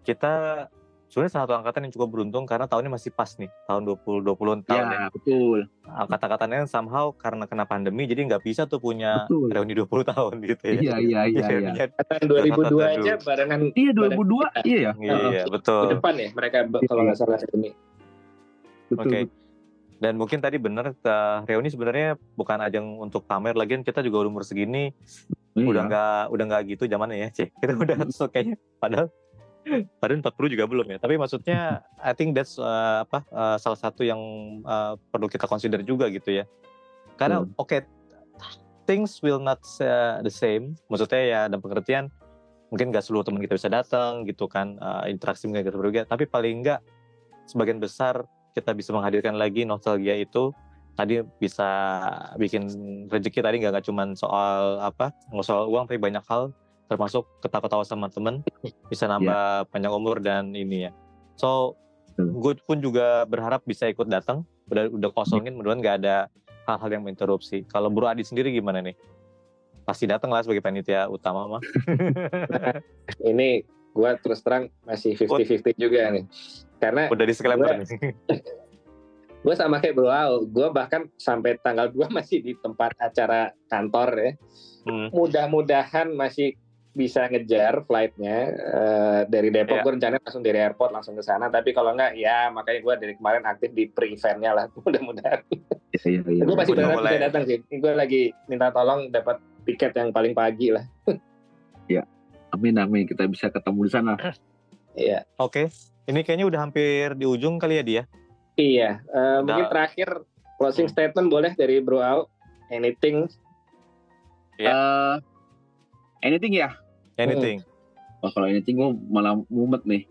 kita sebenarnya satu angkatan yang cukup beruntung karena tahunnya masih pas nih, tahun 20 20 tahun ya. ya betul Angkatan-angkatannya somehow karena kena pandemi jadi nggak bisa tuh punya Betul. reuni 20 tahun gitu ya. iya iya iya iya reunian- Tahun 2002 Dulu. aja barengan iya 2002 iya ya Iya, betul. ke depan ya mereka b- kalau nggak salah ini. betul Oke. Dan mungkin tadi benar eh, reuni sebenarnya bukan ajang untuk pamer lagian kita juga umur segini Iya. udah nggak udah nggak gitu zamannya ya, Cek. Kita udah so kayaknya padahal padahal 40 juga belum ya. Tapi maksudnya I think that's eh, apa eh, salah satu yang eh, perlu kita consider juga gitu ya. Karena Hmm. oke things will not the same. Maksudnya ya dalam pengertian mungkin nggak seluruh teman kita bisa datang gitu kan eh, interaksi mungkin kita berbeda tapi paling nggak sebagian besar kita bisa menghadirkan lagi nostalgia itu tadi bisa bikin rezeki tadi nggak nggak cuman soal apa nggak soal uang tapi banyak hal termasuk ketawa-ketawa sama temen bisa nambah panjang umur dan ini ya. So gue pun juga berharap bisa ikut datang udah udah kosongin mudah-mudahan nggak ada hal-hal yang menginterupsi kalau Bro Adi sendiri gimana nih? Pasti datang lah sebagai panitia utama mah. Ini gua terus terang masih 50-50 juga nih. Karena udah disclaimer Gua- nih gue sama kayak Bro Al, gue bahkan sampai tanggal 2 masih di tempat acara kantor ya. Hmm. Mudah-mudahan masih bisa ngejar flightnya eh, dari Depok. Iya. Gue rencananya langsung dari airport langsung ke sana. Tapi kalau nggak, ya makanya gue dari kemarin aktif di pre-eventnya lah. Mudah-mudahan. iya iya gue masih Udah berharap bisa datang sih. Gue lagi minta tolong dapat tiket yang paling pagi lah. amin amin kita bisa ketemu di sana Iya. oke ini kayaknya udah hampir di ujung kali ya dia Iya. Eh, mungkin Udah. terakhir closing Hmm. statement boleh dari Bro Al. Anything? Ya. Eh, anything ya anything Wah kalau anything gue malah mumet nih.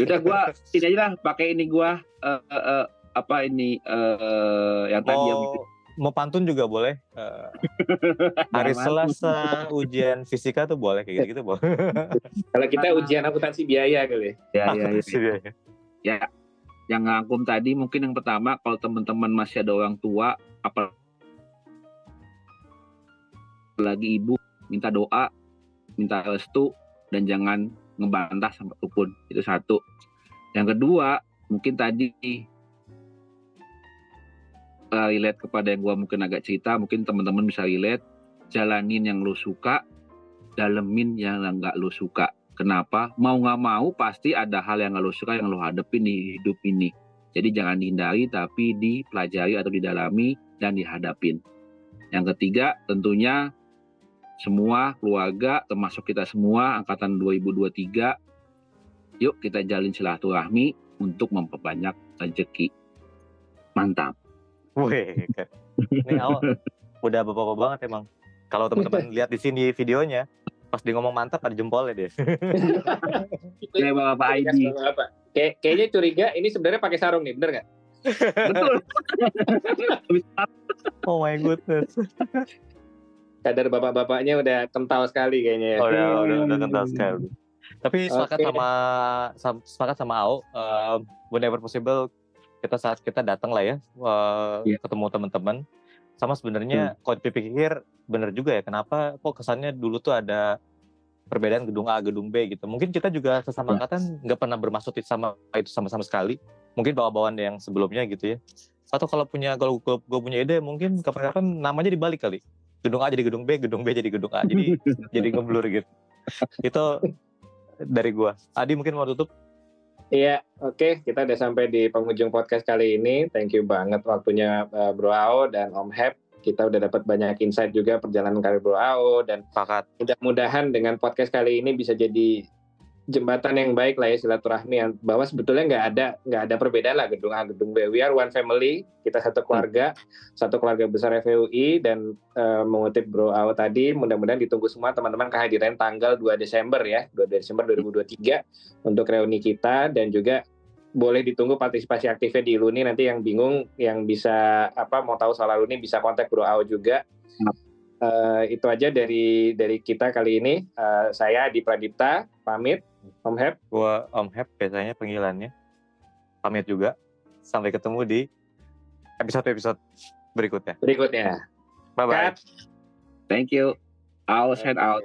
Yaudah gue ini aja lah pakai ini gue eh, eh, eh, apa ini eh yang tadi yang mau pantun juga boleh Eh, hari. Selasa ujian fisika tuh boleh kayak gitu gitu boleh Kalau kita ujian akuntansi biaya kali. ya, ya, ya. Iya, iya. yang ngangkum tadi mungkin yang pertama kalau teman-teman masih ada orang tua apa lagi ibu minta doa minta restu dan jangan ngebantah sama pun itu satu yang kedua mungkin tadi uh, relate kepada yang gua mungkin agak cerita mungkin teman-teman bisa relate jalanin yang lu suka dalemin yang nggak lu suka Kenapa? Mau nggak mau pasti ada hal yang nggak lo suka yang lo hadepin di hidup ini. Jadi jangan dihindari tapi dipelajari atau didalami dan dihadapin. Yang ketiga tentunya semua keluarga termasuk kita semua angkatan 2023 yuk kita jalin silaturahmi untuk memperbanyak rezeki. Mantap. Wih, kan. ini awal udah bapak-bapak banget emang. Kalau teman-teman lihat di sini videonya, pas dia ngomong mantap ada jempolnya deh. Kayak Bapak ID. Kayak, kayaknya curiga ini sebenarnya pakai sarung nih, bener nggak? Betul. oh my goodness. Kadar bapak-bapaknya udah kental sekali kayaknya ya. Oh, udah, udah, udah kental sekali. Tapi sepakat Oke. sama sam- sepakat sama Ao, uh, whenever possible kita saat kita datang lah ya, uh, Iya. ketemu teman-teman. Sama sebenarnya kalau dipikir bener juga ya, kenapa kok kesannya dulu tuh ada perbedaan gedung A, gedung B gitu. Mungkin kita juga sesama Iya. angkatan nggak pernah bermaksud itu sama itu sama-sama sekali. Mungkin bawa-bawaan yang sebelumnya gitu ya. Atau kalau punya kalau gue punya ide mungkin kapan-kapan namanya dibalik kali. Gedung A jadi gedung B, gedung B jadi gedung A. Jadi jadi ngeblur gitu. Itu dari gua. Adi mungkin mau tutup? Iya, oke. Kita udah sampai di penghujung podcast kali ini. Thank you banget waktunya uh, Bro Ao dan Om Hep. Kita udah dapat banyak insight juga perjalanan karir Bro Ao dan mudah-mudahan dengan podcast kali ini bisa jadi jembatan yang baik lah ya silaturahmi yang bahwa sebetulnya nggak ada nggak ada perbedaan lah gedung A gedung B we are one family kita satu keluarga satu keluarga besar FUI dan eh, mengutip Bro Ao tadi mudah-mudahan ditunggu semua teman-teman kehadiran tanggal 2 Desember ya 2 Desember 2023 untuk reuni kita dan juga boleh ditunggu partisipasi aktifnya di Luni nanti yang bingung yang bisa apa mau tahu soal Luni bisa kontak Bro Ao juga Eh, itu aja dari dari kita kali ini. Eh, saya di Pradipta pamit. Om Hep. Gua Om Hep biasanya panggilannya. Pamit juga. Sampai ketemu di episode-episode berikutnya. Berikutnya. Bye bye. Cut. Thank you. Out, head out.